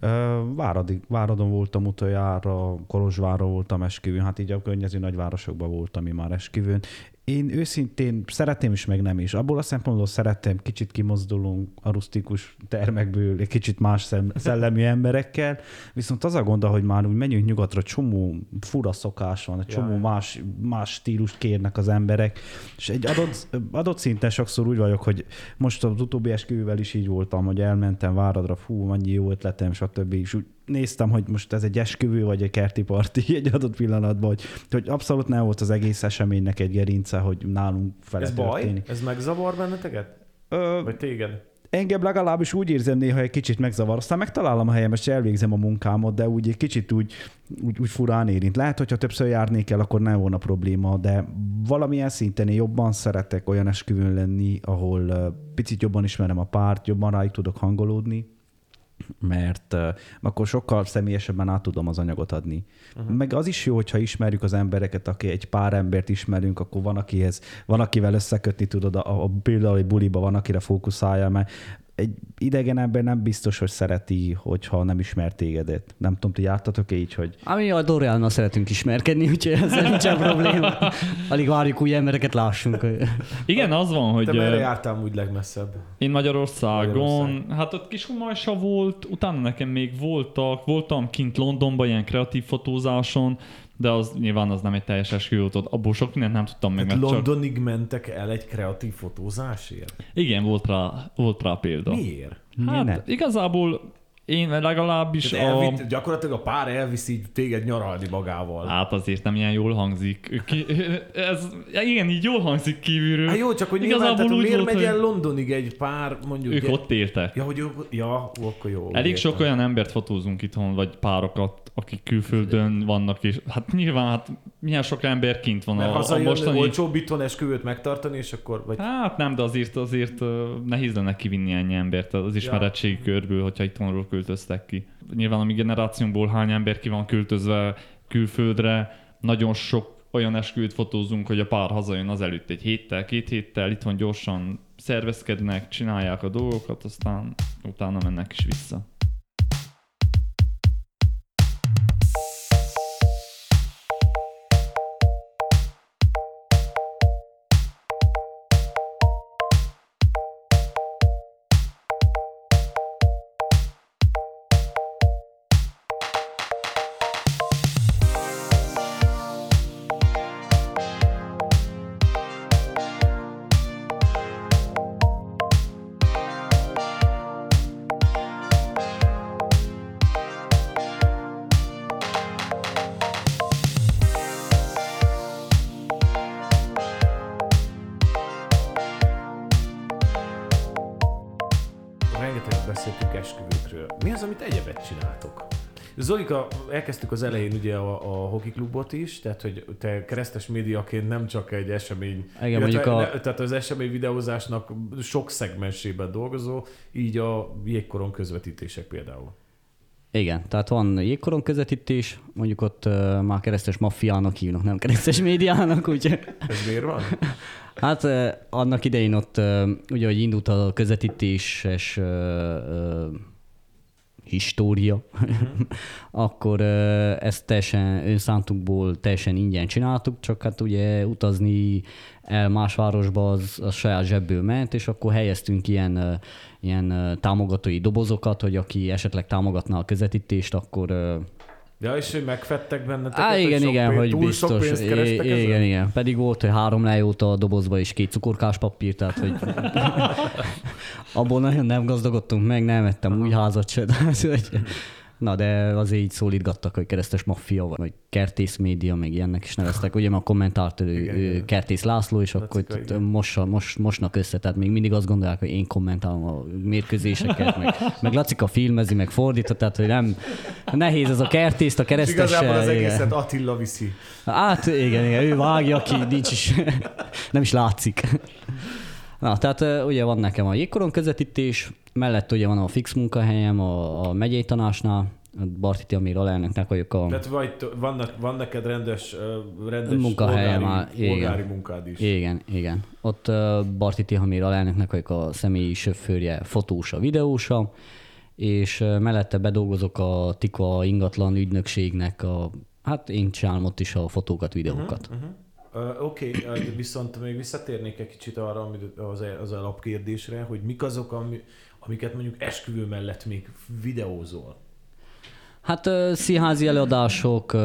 Ö, Váradi, Váradon voltam utoljára, Kolozsvárra voltam esküvőn, hát így a környező nagyvárosokban voltam én már esküvőn. Én őszintén szeretném is, meg nem is. Abból a szempontból szerettem, kicsit kimozdulunk a rustikus termekből, egy kicsit más szellemű emberekkel, viszont az a gond, hogy már úgy menjünk nyugatra, csomó fura szokás van, egy csomó más, más stílust kérnek az emberek, és egy adott, adott szinten sokszor úgy vagyok, hogy most az utóbbi esküvővel is így voltam, hogy elmentem Váradra, fú, annyi jó ötletem, stb. És úgy néztem, hogy most ez egy esküvő, vagy egy kerti parti (laughs) egy adott pillanatban, hogy, hogy abszolút nem volt az egész eseménynek egy gerince, hogy nálunk fele Ez baj? történik. Ez megzavar benneteket? Ö, Vagy téged? engem legalábbis úgy érzem néha egy kicsit megzavar. Aztán megtalálom a helyem, és elvégzem a munkámat, de úgy egy kicsit úgy, úgy, úgy furán érint. Lehet, hogyha többször járnék el, akkor nem volna probléma, de valamilyen szinten én jobban szeretek olyan esküvőn lenni, ahol picit jobban ismerem a párt, jobban rájuk tudok hangolódni, mert uh, akkor sokkal személyesebben át tudom az anyagot adni. Uh-huh. Meg az is jó, hogyha ismerjük az embereket, aki egy pár embert ismerünk, akkor van, akihez, van akivel összekötni tudod, a, a, például egy buliba van, akire fókuszálja, mert egy idegen ember nem biztos, hogy szereti, hogyha nem ismer tégedet. Nem tudom, ti jártatok így, hogy Ami a Doriannal szeretünk ismerkedni, úgyhogy ezzel (laughs) nincsen probléma. Alig várjuk új embereket lássunk. Igen, az van, hogy Te merre jártál úgy legmesszebb? én Magyarországon, Magyarország. hát ott kis Humajsa volt, utána nekem még voltak, voltam kint Londonban ilyen kreatív fotózáson, de az nyilván az nem egy teljes esküvő volt, abból sok mindent nem tudtam meg, Hát mert csak... Londonig mentek el egy kreatív fotózásért? Igen, volt rá, volt rá példa. Miért? Hát ne? igazából én legalábbis a... elvitt, gyakorlatilag a pár elviszi így téged nyaralni magával. Hát azért nem ilyen jól hangzik. Ki, ez, igen, így jól hangzik kívülről. Hát jó, csak hogy nyilván, Igazából tehát, úgy miért volt, megy el hogy Londonig egy pár, mondjuk... ők egy- ott éltek. Ja, hogy ők, ja, akkor jó. Elég értem. sok olyan embert fotózunk itthon, vagy párokat, akik külföldön vannak, és hát nyilván, hát milyen sok ember kint van Mert a, a mostani... olcsóbb itthon esküvőt megtartani, és akkor... Vagy... Hát nem, de azért, azért nehéz lenne kivinni ennyi embert az ismeretségi körből, hogyha itthonról költöztek ki. Nyilván a mi generációnkból hány ember ki van költözve külföldre, nagyon sok olyan esküvőt fotózunk, hogy a pár hazajön az előtt egy héttel, két héttel, itthon gyorsan szervezkednek, csinálják a dolgokat, aztán utána mennek is vissza. Zolika, elkezdtük az elején ugye a, a hoki klubot is, tehát hogy te keresztes médiaként nem csak egy esemény, Igen, mondjuk a- ne, tehát az esemény videózásnak sok szegmensében dolgozó, így a jégkoron közvetítések például. Igen, tehát van jégkoron közvetítés, mondjuk ott uh, már keresztes maffiának hívnak, nem keresztes (laughs) médiának, úgyhogy Ez miért van? (laughs) Hát uh, annak idején ott, uh, ugye, hogy indult a közvetítéses uh, uh, história, (laughs) akkor uh, ezt teljesen önszántunkból teljesen ingyen csináltuk, csak hát ugye utazni el más városba az, az saját zsebből ment, és akkor helyeztünk ilyen, ilyen támogatói dobozokat, hogy aki esetleg támogatná a közvetítést, akkor Ja, és hogy megfettek benneteket, Á, igen, sok igen, pénz, hogy túl sok biztos. pénzt I- kerestek igen, igen. Pedig volt, hogy három lejóta a dobozba és két cukorkás papír, tehát hogy (laughs) abból nagyon nem gazdagodtunk meg, nem ettem új házat se. Tehát, hogy... Na, de azért így szólítgattak, hogy keresztes maffia, vagy kertész média, meg ilyennek is neveztek. Ugye már a kommentárt ő, Igen, ő igen. kertész László, és akkor Lacika, itt igen. mossa, most, mosnak össze, tehát még mindig azt gondolják, hogy én kommentálom a mérkőzéseket, meg, meg Lacika filmezi, meg fordítva, tehát hogy nem, nehéz ez a kertészt, a És keresztessel. igazából az igen. egészet Attila viszi. Hát igen, igen, ő vágja, aki nincs is, nem is látszik. Na, tehát ugye van nekem a jégkoron közvetítés, mellett ugye van a fix munkahelyem a, a megyei tanácsnál, a Barti Tiamir alelnöknek vagyok a... Tehát vagy, vannak, van neked rendes, rendes Munkahelyem polgári, áll, igen. polgári munkád is. Igen, igen. Ott uh, Barti Tihamir alelnöknek vagyok a személyi sofőrje, fotósa, videósa, és uh, mellette bedolgozok a Tika ingatlan ügynökségnek a, hát én csinálom ott is a fotókat, videókat. Uh-huh. Uh, Oké, okay, viszont még visszatérnék egy kicsit arra amit az, az alapkérdésre, hogy mik azok, ami, amiket mondjuk esküvő mellett még videózol. Hát színházi előadások,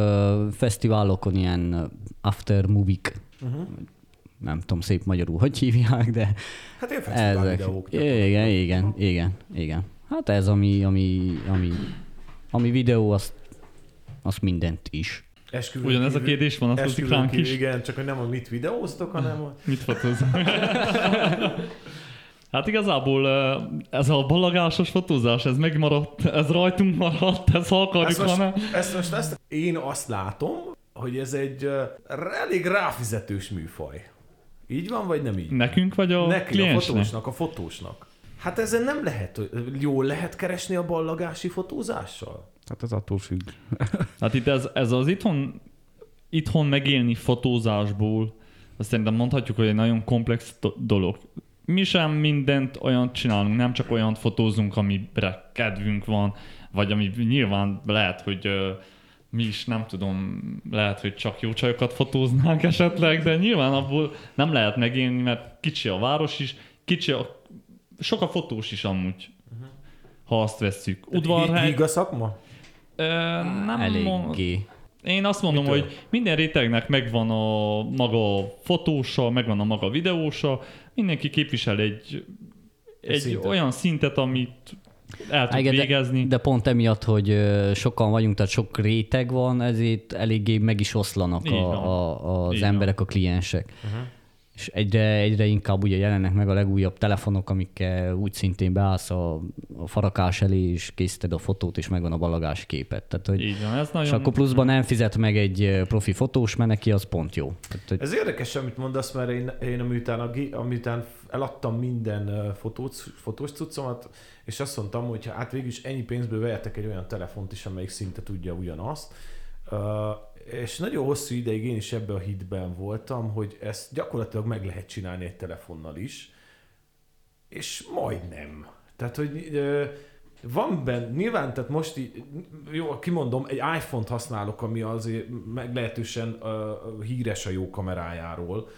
fesztiválokon ilyen after movie uh-huh. nem tudom szép magyarul, hogy hívják, de Hát ilyen fesztivál ezek. videók. Igen, igen, igen, igen. Hát ez, ami, ami, ami, ami videó, azt, azt mindent is. Esküvőn Ugyanez a kívül- kérdés van, azt ránk is. Igen, csak hogy nem a mit videóztok, hanem a... Mit fotózom? (laughs) Hát igazából ez a balagásos fotózás, ez megmaradt, ez rajtunk maradt, ez ha akarjuk, Ezt most, hanem... ezt most ezt, én azt látom, hogy ez egy elég ráfizetős műfaj. Így van, vagy nem így? Nekünk vagy a Neki, a kliensnek? fotósnak, a fotósnak. Hát ezen nem lehet, jól lehet keresni a ballagási fotózással? Hát az attól függ. (laughs) Hát itt ez, ez az itthon, itthon megélni fotózásból, azt szerintem mondhatjuk, hogy egy nagyon komplex do- dolog. Mi sem mindent olyan csinálunk, nem csak olyan fotózunk, amire kedvünk van, vagy ami nyilván lehet, hogy ö, mi is nem tudom, lehet, hogy csak jó csajokat fotóznánk (laughs) esetleg, de nyilván abból nem lehet megélni, mert kicsi a város is, kicsi a, sok a fotós is amúgy, ha azt vesszük. Udvarhely, Híg a szakma? ö, nem mond- Eléggé. Én azt mondom, Mitől? hogy minden rétegnek megvan a maga fotósa, megvan a maga videósa, mindenki képvisel egy, egy szintet. olyan szintet, amit el tud Igen, végezni. De, de pont emiatt, hogy sokan vagyunk, tehát sok réteg van, ezért eléggé meg is oszlanak Így a, a, az Így emberek, a kliensek. Uh-huh. És egyre, egyre inkább ugye jelennek meg a legújabb telefonok, amikkel úgy szintén beállsz a, a farakás elé, és készíted a fotót, és megvan a ballagás képet. Tehát, hogy, Így van, ez és nagyon... akkor pluszban nem fizet meg egy profi fotós, mert neki az pont jó. Tehát, hogy Ez érdekes, amit mondasz, mert én, én amiután, a, amiután eladtam minden fotós, fotós cuccomat, és azt mondtam, hogy hát végül is ennyi pénzből vehetek egy olyan telefont is, amelyik szinte tudja ugyanazt. És nagyon hosszú ideig én is ebben a hitben voltam, hogy ezt gyakorlatilag meg lehet csinálni egy telefonnal is, és majdnem. Tehát, hogy ö, van benne, nyilván, tehát most így, jó, kimondom, egy iPhone-t használok, ami azért meglehetősen ö, híres a jó kamerájáról,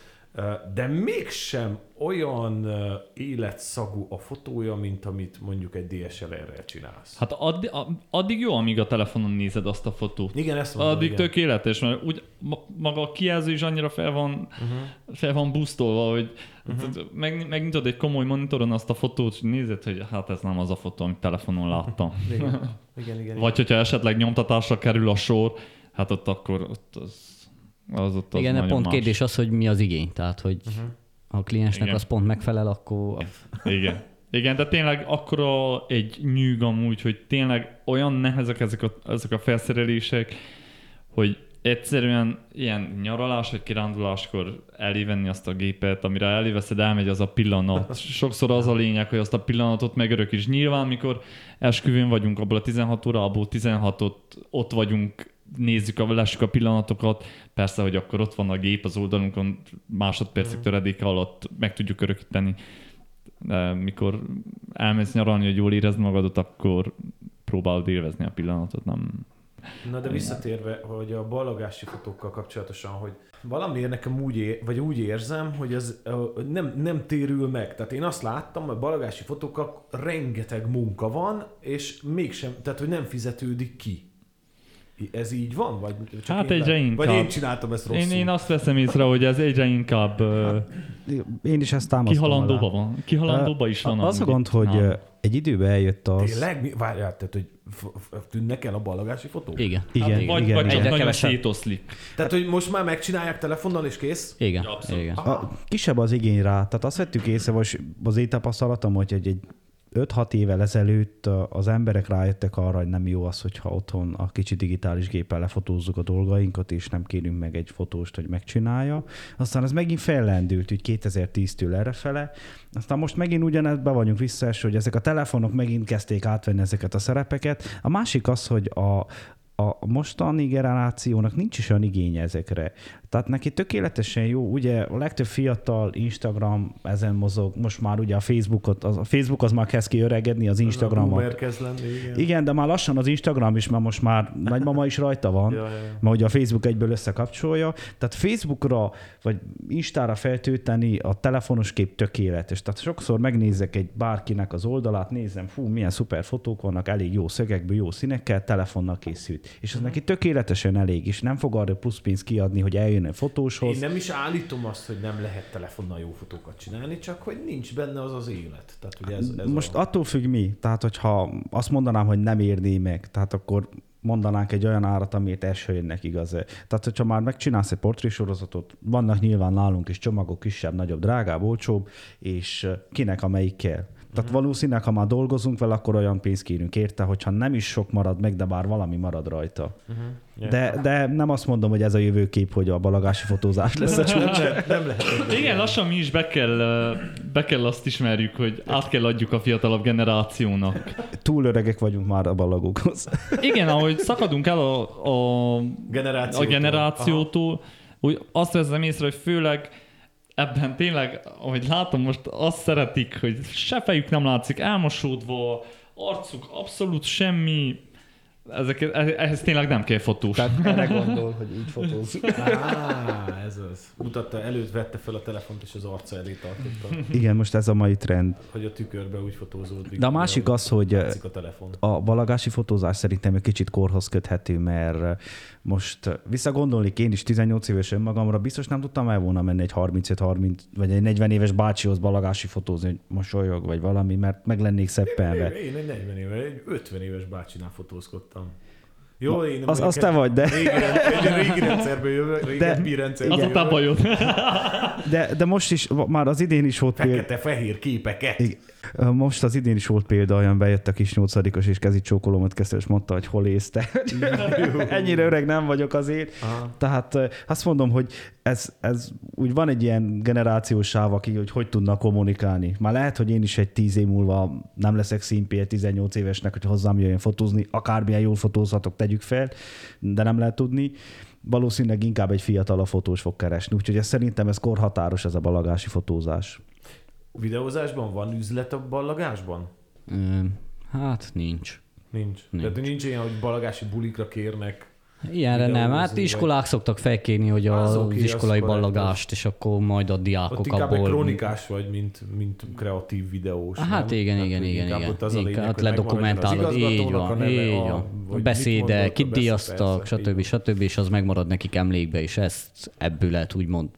de mégsem olyan életszagú a fotója, mint amit mondjuk egy DSLR-rel csinálsz. Hát addig, addig jó, amíg a telefonon nézed azt a fotót. Igen, ezt mondom, Addig igen. tökéletes, mert úgy ma- maga a kijelző is annyira fel van, uh-huh. fel van boostolva, hogy uh-huh. meg, megnyitod egy komoly monitoron azt a fotót, és nézed, hogy hát ez nem az a fotó, amit telefonon láttam. Igen, igen, igen. Vagy hogyha esetleg nyomtatásra kerül a sor, hát ott akkor ott az, az ott az igen, de nagyon pont más. kérdés az, hogy mi az igény. Tehát, hogy uh-huh. ha a kliensnek Igen. az pont megfelel, akkor Igen. Igen, de tényleg akkora egy nyűg amúgy, hogy tényleg olyan nehezek ezek a, ezek a felszerelések, hogy egyszerűen ilyen nyaralás vagy kiránduláskor elévenni azt a gépet, amire eléveszed, elmegy az a pillanat. (laughs) Sokszor az a lényeg, hogy azt a pillanatot megörökíts. Nyilván, mikor esküvőn vagyunk, abból a 16 órából 16-ot ott vagyunk, nézzük, a, lássuk a pillanatokat, persze, hogy akkor ott van a gép az oldalunkon, másodpercig töredéke alatt meg tudjuk örökíteni. De mikor elmész nyaralni, hogy jól érezd magadat, akkor próbálod élvezni a pillanatot, nem... Na de visszatérve, hogy a ballagási fotókkal kapcsolatosan, hogy valamiért nekem úgy, é- vagy úgy érzem, hogy ez nem, nem térül meg. Tehát én azt láttam, hogy ballagási fotókkal rengeteg munka van, és mégsem, tehát hogy nem fizetődik ki. Ez így van? Vagy csak Hát én egyre lát- inkább. Vagy én csináltam ezt rosszul? Én, én azt veszem észre, hogy ez egyre inkább ö, Én is ezt támasztom kihalandóba van. Kihalandóba is van. Az a gond, hogy ö, egy időben eljött az... Tényleg? Várjál, tehát hogy tűnnek el a ballagási fotók? igen. Igen, Hát, igen, vagy, igen, vagy igen. csak nagyon szétoszlik. Tehát, hogy most már megcsinálják telefonnal és kész? Igen, Abszolút. igen. A, kisebb az igény rá. Tehát azt vettük észre, vagy az én tapasztalatom, hogy egy, egy 5-6 évvel ezelőtt az emberek rájöttek arra, hogy nem jó az, hogyha otthon a kicsi digitális géppel lefotózzuk a dolgainkat, és nem kérünk meg egy fotóst, hogy megcsinálja. Aztán ez megint fellendült, úgy 2010-től errefele. Aztán most megint ugyanebben vagyunk visszaeső, hogy ezek a telefonok megint kezdték átvenni ezeket a szerepeket. A másik az, hogy a, a mostani generációnak nincs is olyan igénye ezekre. Tehát neki tökéletesen jó, ugye a legtöbb fiatal Instagram ezen mozog, most már ugye a Facebookot, az, a Facebook az már kezd ki öregedni, az lenni, igen. Igen, de már lassan az Instagram is, mert most már nagymama is rajta van, (laughs) ja. mert ugye a Facebook egyből összekapcsolja. Tehát Facebookra vagy Instára feltölteni a telefonos kép tökéletes. Tehát sokszor megnézek egy bárkinek az oldalát, nézem, fú, milyen szuper fotók vannak, elég jó szögekből, jó színekkel, telefonnal készült. És ez neki tökéletesen elég, és nem fog arra plusz pénzt kiadni, hogy eljön egy fotóshoz. Én nem is állítom azt, hogy nem lehet telefonnal jó fotókat csinálni, csak hogy nincs benne az az élet. Tehát ugye ez, ez Most a... attól függ mi. Tehát, hogyha azt mondanám, hogy nem érné meg, tehát akkor mondanánk egy olyan árat, amit első jönnek igaz. Tehát, hogyha már megcsinálsz egy portrésorozatot, vannak nyilván nálunk is csomagok, kisebb, nagyobb, drágább, olcsóbb, és eh, kinek amelyik kell. Tehát valószínűleg, ha már dolgozunk vele, akkor olyan pénzt kérünk érte, hogyha nem is sok marad meg, de bár valami marad rajta. De, de nem azt mondom, hogy ez a jövőkép, hogy a balagási fotózás lesz a csúcs. nem, nem lehet. Igen, lassan mi is be kell, be kell azt ismerjük, hogy át kell adjuk a fiatalabb generációnak. Túl öregek vagyunk már a balagokhoz. Igen, ahogy szakadunk el a, a, a Generációtól. generációtól, úgy azt veszem észre, hogy főleg ebben tényleg, ahogy látom, most azt szeretik, hogy se fejük nem látszik, elmosódva, arcuk abszolút semmi, ezek, ehhez tényleg nem kell fotós. Tehát erre gondol, hogy így fotózzuk. Á, ez az. Mutatta, előtt vette fel a telefont, és az arca elé tartotta, Igen, most ez a mai trend. hogy a tükörbe úgy fotózódik. De a másik az, hogy látszik a telefon. a balagási fotózás szerintem egy kicsit korhoz köthető, mert most visszagondolnék én is 18 éves önmagamra, biztos nem tudtam el volna menni egy 35-30 vagy egy 40 éves bácsihoz balagási fotózni, hogy mosolyog vagy valami, mert meg lennék szeppelve. Én egy 40 éve, egy 50 éves bácsinál fotózkodtam. Jó, én Az, az te vagy, de, Régi, egy régi (laughs) rendszerből jövök, régebbi rendszerből Az a jövök. bajod. de, de most is, már az idén is volt Fekete-fehér képeket. Igen. Most az idén is volt példa, olyan bejött a kis nyolcadikos, és kezi csókolómat kezdte, és mondta, hogy hol ész te. (laughs) Ennyire öreg nem vagyok azért. Aha. Tehát azt mondom, hogy ez, ez úgy van egy ilyen generációs sáv, aki hogy hogy tudnak kommunikálni. Már lehet, hogy én is egy tíz év múlva nem leszek színpé egy 18 évesnek, hogy hozzám jöjjön fotózni, akármilyen jól fotózhatok, tegyük fel, de nem lehet tudni. Valószínűleg inkább egy fiatal fotós fog keresni, úgyhogy ez szerintem ez korhatáros, ez a balagási fotózás. Videózásban van üzlet a ballagásban? Hát nincs. Nincs. Nincs. Tehát nincs ilyen, hogy ballagási bulikra kérnek. Ilyenre nem. Hát iskolák szoktak felkérni, hogy Az az, az iskolai ballagást, és akkor majd a Ott diákok inkább egy abból... kronikás vagy, mint, mint kreatív videós. Hát nem? igen, Tehát, igen, igen, inkább igen. Ott az Inkább lényeg, ott az ledokumentálod, így van, a neve, így van. vagy A mondott, kit díjaztak, stb. stb. És az megmarad nekik emlékbe, és ezt ebből lehet úgymond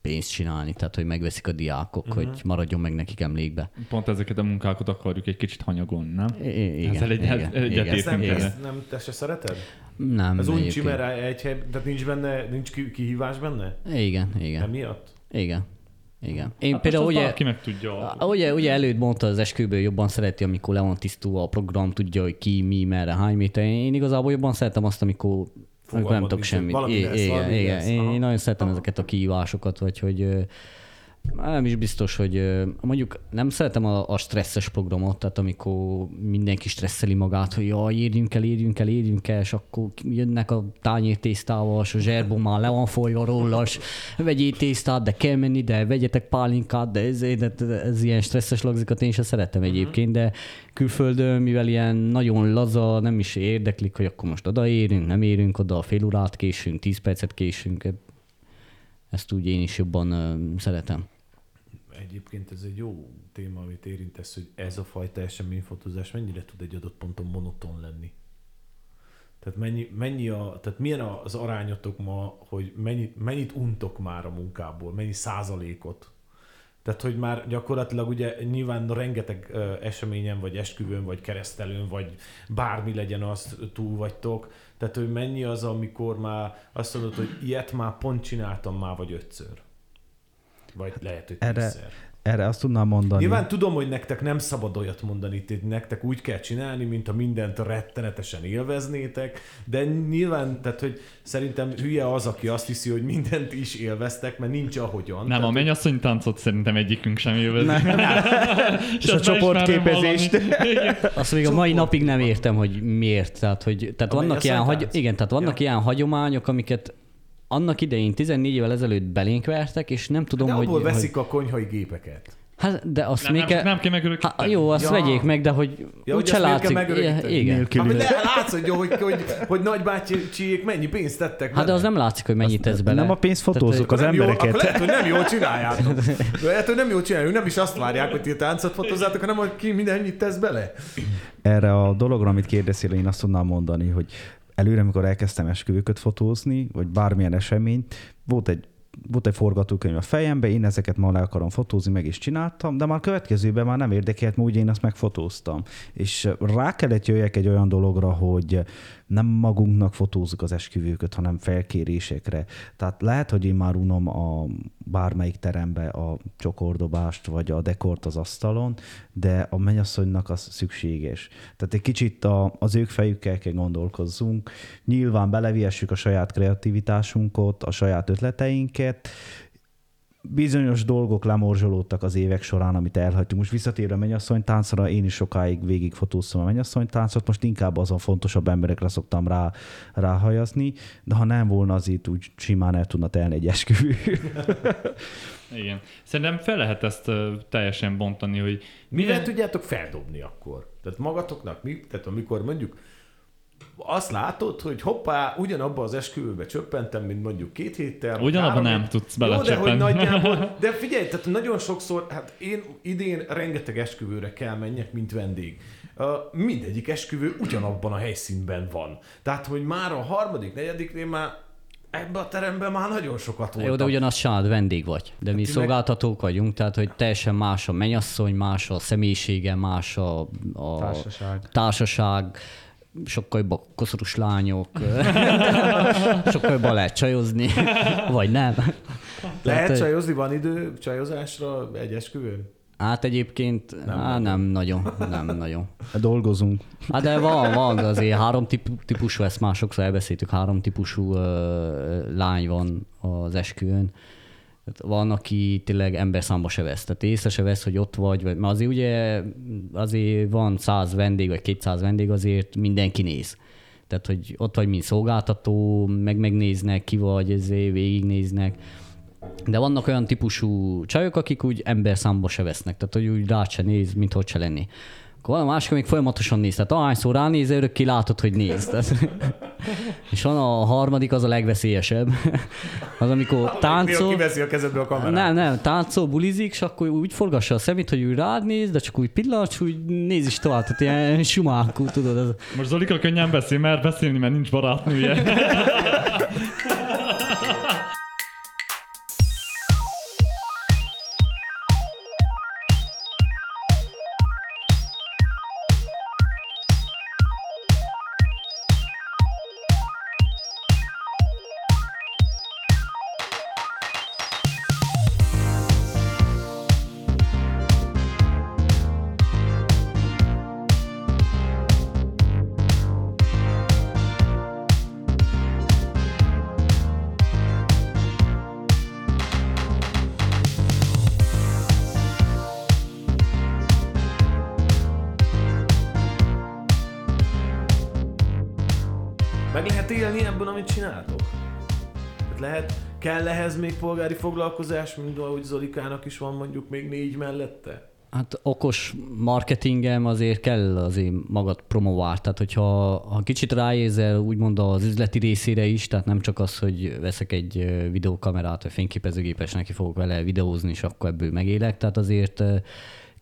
pénzt csinálni, tehát hogy megveszik a diákok, Mhm. hogy maradjon meg nekik emlékbe. Pont ezeket a munkákat akarjuk egy kicsit hanyagolni, nem? I- igen, Ezzel egy- igen, egy- igen. Ezt nem, ezt nem, te se szereted? Nem, Ez uncsi, egyébként. mert egy hely, tehát nincs benne, nincs ki- kihívás benne? Igen, igen, Emiatt? igen. Igen. Én Hát például ugye, Bárki meg tudja. ugye, ugye előtt mondta az esküvőből jobban szereti, amikor le van tisztulva a program, tudja, hogy ki, mi, merre, hány méter. Én igazából jobban szeretem azt, amikor nem tudok semmit. igen, igen. lesz. Én, én nagyon szeretem ezeket a kihívásokat, vagy hogy nem is biztos, hogy mondjuk nem szeretem a, a stresszes programot, tehát amikor mindenki stresszeli magát, hogy jaj, érjünk el, érjünk el, érjünk el, és akkor jönnek a tányér tésztával, és a zserbó már le van folyva róla, és vegyél tésztát, de kell menni, de vegyetek pálinkát, de ez, ez, ez ilyen stresszes lagzikat én sem szeretem egyébként, de külföldön, mivel ilyen nagyon laza, nem is érdeklik, hogy akkor most odaérünk, nem érünk oda, fél órát késünk, tíz percet késünk, ezt úgy én is jobban szeretem. Egyébként ez egy jó téma, amit érintesz, hogy ez a fajta eseményfotózás mennyire tud egy adott ponton monoton lenni. Tehát, mennyi, mennyi a, tehát milyen az arányotok ma, hogy mennyi, mennyit untok már a munkából, mennyi százalékot? Tehát, hogy már gyakorlatilag ugye nyilván rengeteg eseményen, vagy esküvőn, vagy keresztelőn, vagy bármi legyen, azt túl vagytok. Tehát, hogy mennyi az, amikor már azt mondod, hogy ilyet már pont csináltam már, vagy ötször. Vagy lehet, hogy Erre- tízszer. Erre azt tudnám mondani. Nyilván tudom, hogy nektek nem szabad olyat mondani, hogy nektek úgy kell csinálni, mint a mindent rettenetesen élveznétek, de nyilván, tehát hogy szerintem hülye az, aki azt hiszi, hogy mindent is élveztek, mert nincs ahogyan. Nem, tehát, a mennyasszony táncot szerintem egyikünk sem élvezi. (laughs) És a csoportképezést. (laughs) Azt még a mai napig nem értem, hogy miért. Tehát, hogy, tehát A vannak ilyen, hagy... igen, tehát vannak Ja. ilyen hagyományok, amiket annak idején 14 évvel ezelőtt belénk vertek, és nem tudom, de hogy... abból hogy... veszik a konyhai gépeket. Hát, de azt Nem, még nem, kell... nem kell megörökíteni. Hát, jó, azt Ja. vegyék meg, de hogy Ja, hogy úgyse látszik. Igen. Hát, de látszódjon, hogy, hogy, hogy nagybácsiék mennyi pénzt tettek Hát de az nem látszik, hogy mennyit tesz bele. Nem a pénzt fotózzuk, az nem jó, embereket. akkor lehet, hogy nem jól csináljátok. (laughs) De lehet, hogy nem jól csináljátok. Nem is azt várják, hogy ti táncot fotózzátok, hanem hogy ki mindennyit tesz bele. Erre a dologra, amit kérdeztél, én azt tudnám mondani, hogy előre, amikor elkezdtem esküvőköt fotózni, vagy bármilyen eseményt, volt egy volt egy forgatókönyv a fejembe, én ezeket ma le akarom fotózni, meg is csináltam, de már következőben már nem érdekelt, mert úgy én azt megfotóztam. És rá kellett jöjjek egy olyan dologra, hogy nem magunknak fotózzuk az esküvőköt, hanem felkérésekre. Tehát lehet, hogy én már unom a bármelyik terembe a csokordobást, vagy a dekort az asztalon, de a mennyasszonynak az szükséges. Tehát egy kicsit a, az ők fejükkel kell gondolkozzunk. Nyilván beleviessük a saját kreativitásunkat, a saját ötleteinket, bizonyos dolgok lemorzsolódtak az évek során, amit elhagytunk. Most visszatérve a mennyasszonytáncra, én is sokáig végig fotóztam a mennyasszonytáncot, most inkább azon fontosabb emberekre szoktam rá, ráhajazni, de ha nem volna, az itt úgy simán el tudna telni egy esküvő. (laughs) Igen. Szerintem fel lehet ezt teljesen bontani, hogy Mivel tudjátok feldobni akkor? Tehát magatoknak mi? Tehát amikor mondjuk azt látod, hogy hoppá, ugyanabba az esküvőbe csöppentem, mint mondjuk két héttel. vagy Ugyanabba három nem hét- tudsz Jó, de hogy belecsöppenni. nagyjából, (laughs) de figyelj, tehát nagyon sokszor, hát én idén rengeteg esküvőre kell menjek, mint vendég. Uh, mindegyik esküvő ugyanabban a helyszínben van. Tehát, hogy már a harmadik, negyediknél már ebbe a teremben már nagyon sokat voltam. Jó, de ugyanaz család vendég vagy. De mi ti meg- szolgáltatók vagyunk, tehát hogy teljesen más a mennyasszony, más a személyisége, más a, a Társaság. társaság sokkal jobb a koszorús lányok, (laughs) sokkal jobban lehet csajozni, (laughs) vagy nem. Lehet Tehát, csajozni? Van idő csajozásra egy esküvőn? Hát egyébként nem, á, nem nagyon, nem nagyon. Dolgozunk. Hát de van, van, azért három típ- típusú, ezt már sokszor elbeszéltük, három típusú ö, lány van az esküvőn. Tehát van, aki tényleg emberszámba se vesz. Tehát észre se vesz, hogy ott vagy, vagy mert azért ugye azért van 100 vendég, vagy 200 vendég, azért mindenki néz. Tehát, hogy ott vagy, mint szolgáltató, meg megnéznek, ki vagy, ezért végignéznek. De vannak olyan típusú csajok, akik úgy emberszámba se vesznek, tehát hogy úgy rád se néz, mint hogy se lenni. Akkor van a másik, amik folyamatosan néz, tehát ahányszor ránéz, örökké látod, hogy néz. Tehát, (laughs) és van a harmadik, az a legveszélyesebb. (laughs) Az, amikor táncol, Kiveszi a kezedből a kamerát. nem, nem, táncol, bulizik, és akkor úgy forgassa a szemét, hogy úgy rád néz, de csak úgy pillanat, és úgy néz is tovább, tehát ilyen (laughs) sumákú, tudod. Ez, most Zolika könnyen beszél, mert beszélni, mert nincs barátnője. Meg lehet élni ebből, amit csináltok? Tehát lehet, kell ehhez még polgári foglalkozás, mint ahogy Zolikának is van mondjuk még négy mellette? Hát okos marketingem azért kell azért magad promovál. Tehát, hogyha ha kicsit ráérzel úgymond az üzleti részére is, tehát nem csak az, hogy veszek egy videókamerát, vagy fényképezőgépes, neki fogok vele videózni, és akkor ebből megélek. Tehát azért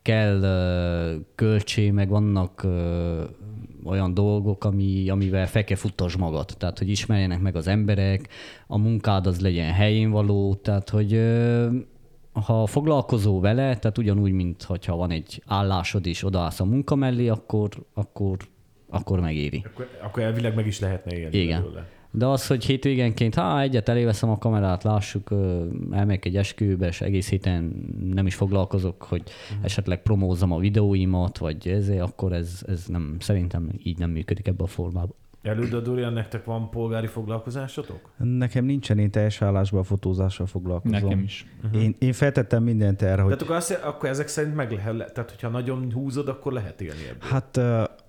kell ö, költsé, meg vannak olyan dolgok, ami, amivel fel kell futtasd magad. Tehát, hogy ismerjenek meg az emberek, a munkád az legyen helyén való, tehát, hogy ha foglalkozol vele, tehát ugyanúgy, mint hogyha van egy állásod és odaállsz a munka mellé, akkor, akkor, akkor megéri. Akkor, akkor elvileg meg is lehetne élni Igen. belőle. De az, hogy hétvégenként, ha egyet eléveszem a kamerát, lássuk, elmegyek egy esküvőbe, és egész héten nem is foglalkozok, hogy esetleg promózzam a videóimat, vagy ezért, akkor ez, ez nem, szerintem így nem működik ebbe a formában. Előd Dorian, nektek van polgári foglalkozásotok? Nekem nincsen, én teljes állásban a fotózással foglalkozom. Nekem is. Én, én feltettem mindent erre, hogy Tehát akkor, azt, akkor ezek szerint meg lehet, tehát hogyha nagyon húzod, akkor lehet élni ebből. Hát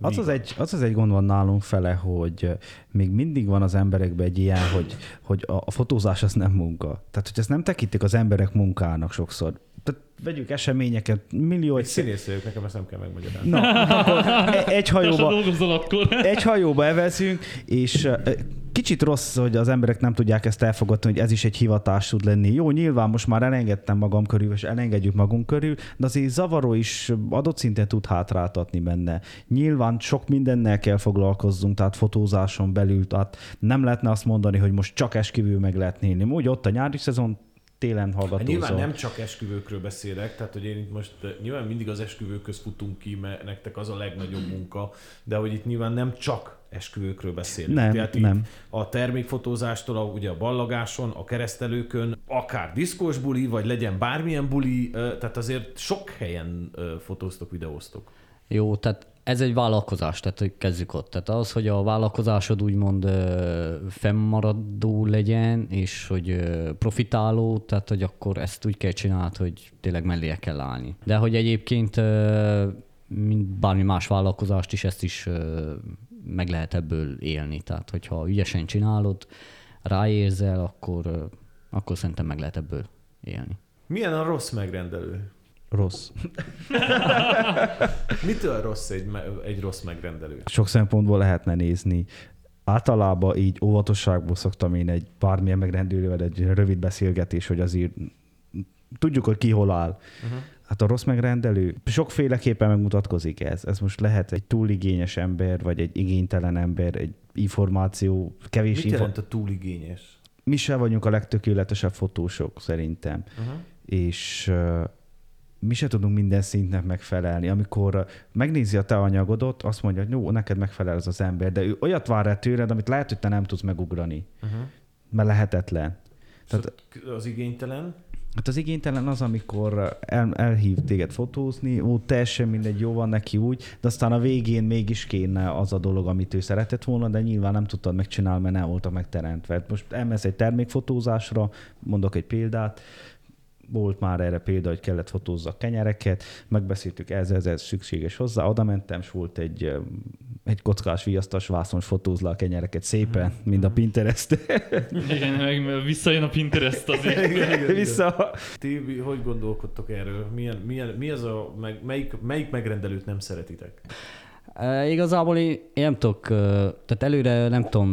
az az, egy, az az egy gond van nálunk fele, hogy még mindig van az emberekben egy ilyen, hogy, hogy a, a fotózás az nem munka. Tehát, hogy ezt nem tekintik az emberek munkának sokszor. Tehát vegyük eseményeket, millió Egy színész vagyok, nekem ezt nem kell megmagyarázni. Na, akkor e- egy hajóba, akkor. egy hajóba evezünk, és kicsit rossz, hogy az emberek nem tudják ezt elfogadni, hogy ez is egy hivatás tud lenni. Jó, nyilván most már elengedtem magam körül, és elengedjük magunk körül, de azért zavaró is adott szinten tud hátráltatni benne. Nyilván sok mindennel kell foglalkozzunk, tehát fotózáson belül, tehát nem lehetne azt mondani, hogy most csak esküvő meg lehet élni. Úgy ott a nyári szezon, télen Hát hallgatózol. nyilván nem csak esküvőkről beszélek, tehát hogy én itt most nyilván mindig az esküvőköz futunk ki, mert nektek az a legnagyobb munka, de hogy itt nyilván nem csak esküvőkről beszélünk. Nem, Tehát itt nem. a termékfotózástól, a, ugye a ballagáson, a keresztelőkön, akár diszkós buli, vagy legyen bármilyen buli, eh, tehát azért sok helyen fotóztok, videóztok. Jó, tehát ez egy vállalkozás, tehát kezdjük ott. Tehát az, hogy a vállalkozásod úgymond fennmaradó legyen, és hogy profitáló, tehát hogy akkor ezt úgy kell csinálni, hogy tényleg mellé kell állni. De hogy egyébként, mint bármi más vállalkozást is, ezt is meg lehet ebből élni. Tehát hogyha ügyesen csinálod, ráérzel, akkor, akkor szerintem meg lehet ebből élni. Milyen a rossz megrendelő? Rossz. (laughs) Mitől rossz egy, egy rossz megrendelő? Sok szempontból lehetne nézni. Általában így óvatosságból szoktam én egy bármilyen megrendelővel egy rövid beszélgetés, hogy azért tudjuk, hogy ki hol áll. Uh-huh. Hát a rossz megrendelő sokféleképpen megmutatkozik ez. Ez most lehet egy túligényes ember, vagy egy igénytelen ember, egy információ, kevés Mit info. jelent a túligényes? Mi se vagyunk a legtökéletesebb fotósok szerintem. Uh-huh. és mi se tudunk minden szintnek megfelelni. Amikor megnézi a te anyagodot, azt mondja, hogy jó, neked megfelel ez az ember, de ő olyat vár el tőled, amit lehet, hogy te nem tudsz megugrani, Uh-huh. mert lehetetlen. Tehát az igénytelen? Hát az igénytelen az, amikor el, elhív téged fotózni, ó, teljesen mindegy, jó van neki úgy, de aztán a végén mégis kéne az a dolog, amit ő szeretett volna, de nyilván nem tudtad megcsinálni, mert nem voltak megteremtve. Hát Most elmész egy termékfotózásra, mondok egy példát, volt már erre példa, hogy kellett fotózza a kenyereket, megbeszéltük, ez, ez, ez szükséges hozzá, oda mentem, és volt egy, egy kockás viasztas vászon, fotóz le a kenyereket szépen, mint a Pinterest. (laughs) Igen, meg visszajön a Pinterest (laughs) azért. Vissza. Ti hogy gondolkodtok erről? Milyen, milyen, mi az a, meg, melyik, melyik megrendelőt nem szeretitek? E, igazából én, én nem tudok, tehát előre nem tudom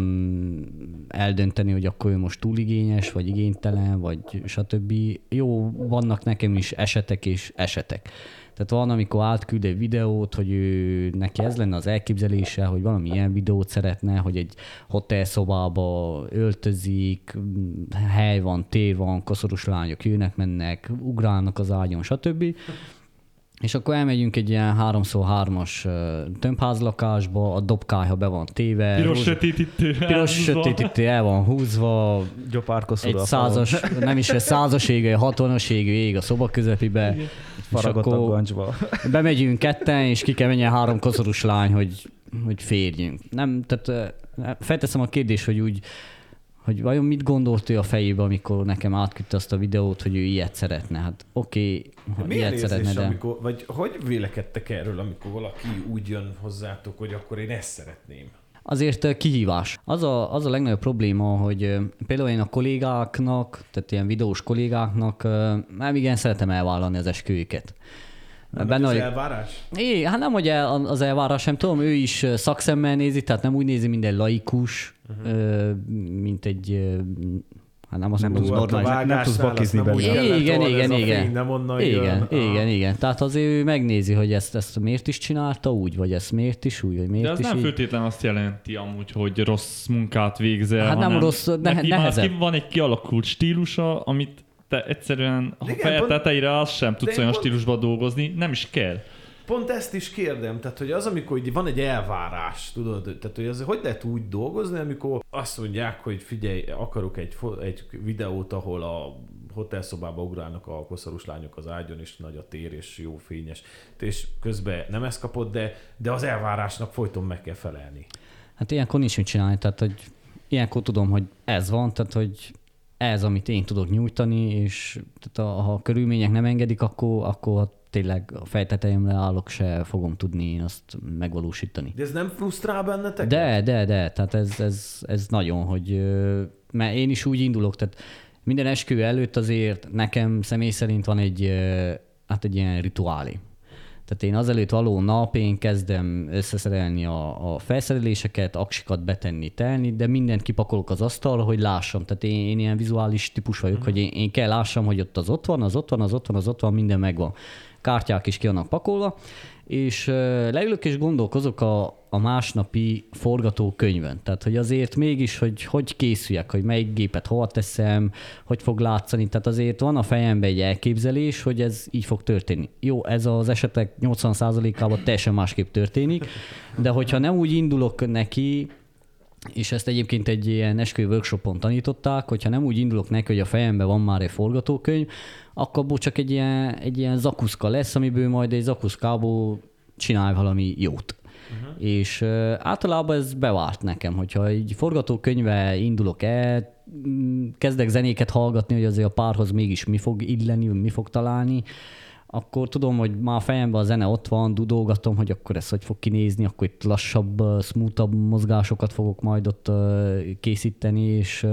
eldönteni, hogy akkor ő most túligényes, vagy igénytelen, vagy stb. Jó, vannak nekem is esetek és esetek. Tehát van, amikor átküld egy videót, hogy ő, neki ez lenne az elképzelése, hogy valami ilyen videót szeretne, hogy egy hotelszobába öltözik, hely van, tér van, koszorús lányok jönnek, mennek, ugrálnak az ágyon, stb. És akkor elmegyünk egy ilyen 3x3-as ö, tömbházlakásba, a dobkályha be van téve, Piros rózsa- sötétítő. piros sötétítő el van húzva, Gyopárkoszol egy százas, nem is egy százas égő, egy hatonas égő ég a szoba közepibe, és Faragott a akkor gancsba. bemegyünk ketten, és ki kell menjen három koszorús lány, hogy, hogy férjünk. Nem, tehát felteszem a kérdést, hogy úgy, hogy vajon mit gondolt ő a fejébe, amikor nekem átküldte azt a videót, hogy ő ilyet szeretne. Hát oké, okay, Milyen ilyet érzés, szeretne, de... amikor, vagy hogy vélekedtek erről, amikor valaki úgy jön hozzátok, hogy akkor én ezt szeretném? Azért kihívás. Az a, az a legnagyobb probléma, hogy például én a kollégáknak, tehát ilyen videós kollégáknak nem igen szeretem elvállalni az esküvőket. Nem Benne az elvárás? É, hát nem, hogy el, az elvárás, nem tudom, ő is szakszemmel nézi, tehát nem úgy nézi, mint egy laikus, uh-huh. mint egy, hát nem azt Nem mondom, tudsz normális. nem tudsz bakizni belőle. kellett Igen, igen, ez a igen. fény nem onnan Igen, jön. igen, igen. Tehát azért ő megnézi, hogy ezt, ezt miért is csinálta úgy, vagy ezt miért is úgy, vagy miért De az is nem így. feltétlen azt jelenti amúgy, hogy rossz munkát végzel, Hát nem rossz, ne- neki már nehezebb. ki- van egy kialakult stílusa, amit te egyszerűen, ha feje tetejére azt sem tudsz olyan pont- stílusban dolgozni, nem is kell. Pont ezt is kérdem, tehát hogy az, amikor hogy van egy elvárás, tudod, tehát hogy az hogy lehet úgy dolgozni, amikor azt mondják, hogy figyelj, akarok egy, egy videót, ahol a hotelszobába ugrálnak a koszorús lányok az ágyon, és nagy a tér, és jó fényes, és közben nem ezt kapod, de, de az elvárásnak folyton meg kell felelni. Hát ilyenkor nincs mit csinálni, tehát hogy ilyenkor tudom, hogy ez van, tehát hogy ez, amit én tudok nyújtani, és tehát a, ha a körülmények nem engedik, akkor, akkor tényleg a fejtetejemre állok, se fogom tudni én azt megvalósítani. De ez nem frusztrál bennetek? De, de, de, tehát ez, ez, ez nagyon, hogy mert én is úgy indulok, tehát minden eskü előtt azért nekem személy szerint van egy, hát egy ilyen rituálé. Tehát én azelőtt való nap én kezdem összeszerelni a, a felszereléseket, aksikat betenni, telni, de mindent kipakolok az asztalra, hogy lássam. Tehát én, én ilyen vizuális típus vagyok, hogy én, én kell lássam, hogy ott az ott van, az ott van, az ott van, az ott van, minden megvan. Kártyák is ki vannak pakolva, és leülök és gondolkozok a, a másnapi forgatókönyvön. Tehát, hogy azért mégis, hogy hogy készüljek, hogy melyik gépet hol teszem, hogy fog látszani. Tehát azért van a fejemben egy elképzelés, hogy ez így fog történni. Jó, ez az esetek 80%-ában teljesen másképp történik, de hogyha nem úgy indulok neki, és ezt egyébként egy ilyen esküvő workshopon tanították, hogyha nem úgy indulok neki, hogy a fejemben van már egy forgatókönyv, akkor abból csak egy ilyen, egy ilyen zakuszka lesz, amiből majd egy zakuszkából csinálj valami jót. Uh-huh. És uh, általában ez bevált nekem, hogyha egy forgatókönyve indulok el, mm, kezdek zenéket hallgatni, hogy azért a párhoz mégis mi fog illeni, mi fog találni, akkor tudom, hogy már a fejemben a zene ott van, dudolgatom, hogy akkor ez hogy fog kinézni, akkor itt lassabb, smoothabb mozgásokat fogok majd ott készíteni, és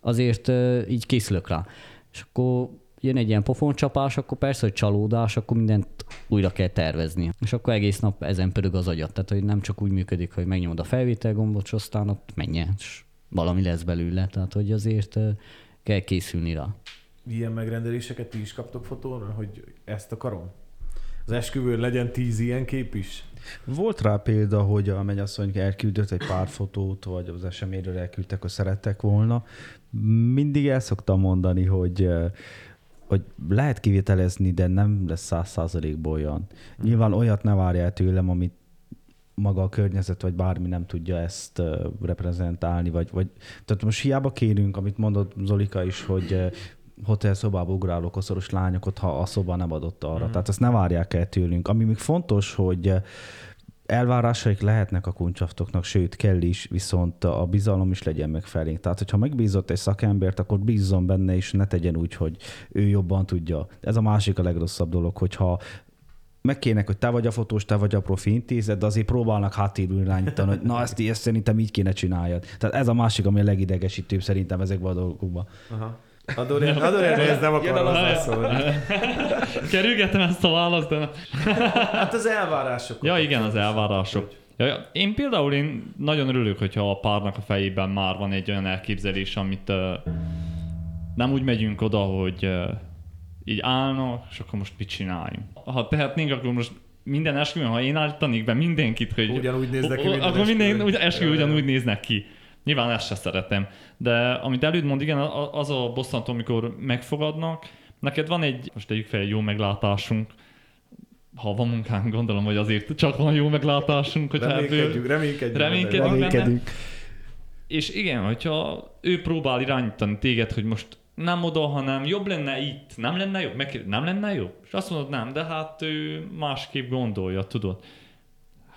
azért így készülök rá. És akkor jön egy ilyen pofoncsapás, akkor persze, hogy csalódás, akkor mindent újra kell tervezni. És akkor egész nap ezen pörög az agyat. Tehát, hogy nem csak úgy működik, hogy megnyomod a felvétel gombot, és aztán ott menjen, és valami lesz belőle. Tehát, hogy azért kell készülni rá. Ilyen megrendeléseket ti is kaptok fotóra, hogy ezt akarom? Az esküvőn legyen tíz ilyen kép is? Volt rá példa, hogy a mennyasszony elküldött egy pár fotót, vagy az eseményről elküldtek, hogy szerettek volna. Mindig el szoktam mondani, hogy hogy lehet kivitelezni, de nem lesz száz százalékból olyan. Nyilván olyat ne várjál tőlem, amit maga a környezet, vagy bármi nem tudja ezt uh, reprezentálni, vagy, vagy tehát most hiába kérünk, amit mondott Zolika is, hogy uh, hotel szobába ugráló koszorús lányokat, ha a szoba nem adott arra. Mm. Tehát ezt ne várják el tőlünk. Ami még fontos, hogy elvárásaik lehetnek a kuncsaftoknak, sőt kell is, viszont a bizalom is legyen meg felénk. Tehát, hogyha megbízott egy szakembert, akkor bízzon benne, és ne tegyen úgy, hogy ő jobban tudja. Ez a másik a legrosszabb dolog, hogyha megkének, hogy te vagy a fotós, te vagy a profi intézet, de azért próbálnak háttérül irányítani, hogy na ezt, ezt szerintem így kéne csináljad. Tehát ez a másik, ami a legidegesítőbb szerintem ezekben a dolgokban. Aha. Adorján, Adorján, ez nem akar hozzászólni. (laughs) Kerülgetem ezt a választ, de... Hát az elvárások. Ja, igen, az elvárások. Ja, én például én nagyon örülök, hogyha a párnak a fejében már van egy olyan elképzelés, amit uh, nem úgy megyünk oda, hogy uh, így állnak, és akkor most mit csináljunk. Ha tehetnénk, akkor most minden esküvőn, ha én állítanék be mindenkit, hogy... Ugyanúgy néznek ki minden Akkor minden esküvő ugyanúgy néznek ki. Nyilván ezt se szeretem. De amit előtt mond, igen, az a bosszantó, amikor megfogadnak, neked van egy, most tegyük fel, jó meglátásunk, ha van munkánk, gondolom, hogy azért csak van jó meglátásunk, hogy reménykedjük, reménykedjük, reménykedjük. Benne. És igen, hogyha ő próbál irányítani téged, hogy most nem oda, hanem jobb lenne itt, nem lenne jobb? Meg, nem lenne jobb? És azt mondod, nem, de hát ő másképp gondolja, tudod.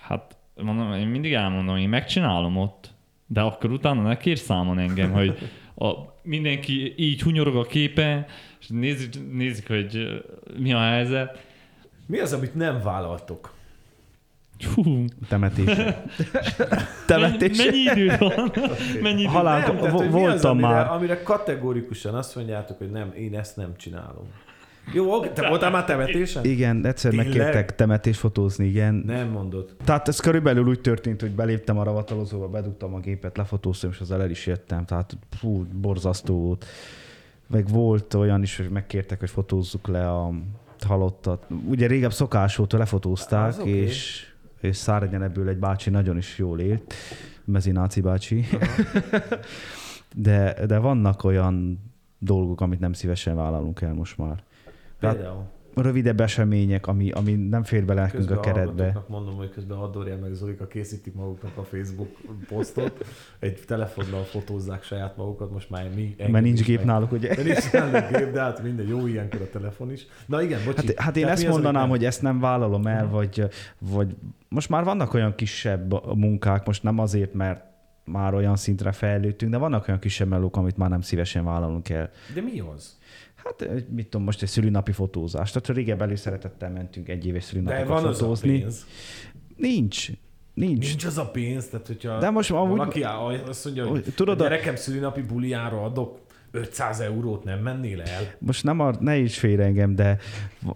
Hát mondom, én mindig elmondom, én megcsinálom ott, de akkor utána ne kér számon engem, hogy a, mindenki így hunyorog a képe, és nézik, nézik, hogy mi a helyzet. Mi az, amit nem vállaltok? Hú. Temetés. (laughs) Temetés. Mennyi, mennyi idő van? (laughs) Mennyi idő? Halál, nem, tehát, voltam az, amire, már. Amire kategórikusan azt mondjátok, hogy nem, én ezt nem csinálom. Jó, te voltál már temetésen? Igen, egyszer Tényleg? megkértek temetésfotózni, igen. Nem mondod. Tehát ez körülbelül úgy történt, hogy beléptem a ravatalozóba, bedugtam a gépet, lefotóztam, és az el is jöttem. Tehát fú, borzasztó volt. Meg volt olyan is, hogy megkértek, hogy fotózzuk le a halottat. Ugye régebb szokás volt, hogy lefotózták, az és, okay. és Szárgyen ebből egy bácsi nagyon is jól élt. Mezináci bácsi. (laughs) de, de vannak olyan dolgok, amit nem szívesen vállalunk el most már. Például? rövidebb események, ami, ami nem fér bele nekünk a keretbe. mondom, hogy közben Adorján meg Zolika készítik maguknak a Facebook posztot, egy telefonnal fotózzák saját magukat, most már mi Mert nincs gép meg. náluk, ugye? De nincs náluk gép, de hát minden jó ilyenkor a telefon is. Na igen, bocsi. Hát, hát én ezt mondanám, hogy ezt nem vállalom el, vagy, vagy most már vannak olyan kisebb munkák, most nem azért, mert már olyan szintre fejlődtünk, de vannak olyan kisebb melók, amit már nem szívesen vállalunk el. De mi az? Hát, mit tudom, most egy szülinapi fotózás. Tehát régebben előszeretettel mentünk egy éves szülinapokat De van fotózni. Az a pénz. Nincs. Nincs. Nincs az a pénz, tehát hogyha De most amúgy, valaki azt mondja, hogy tudod, a gyerekem szülinapi buliára adok 500 eurót nem mennél el? Most nem a, ne is fél engem, de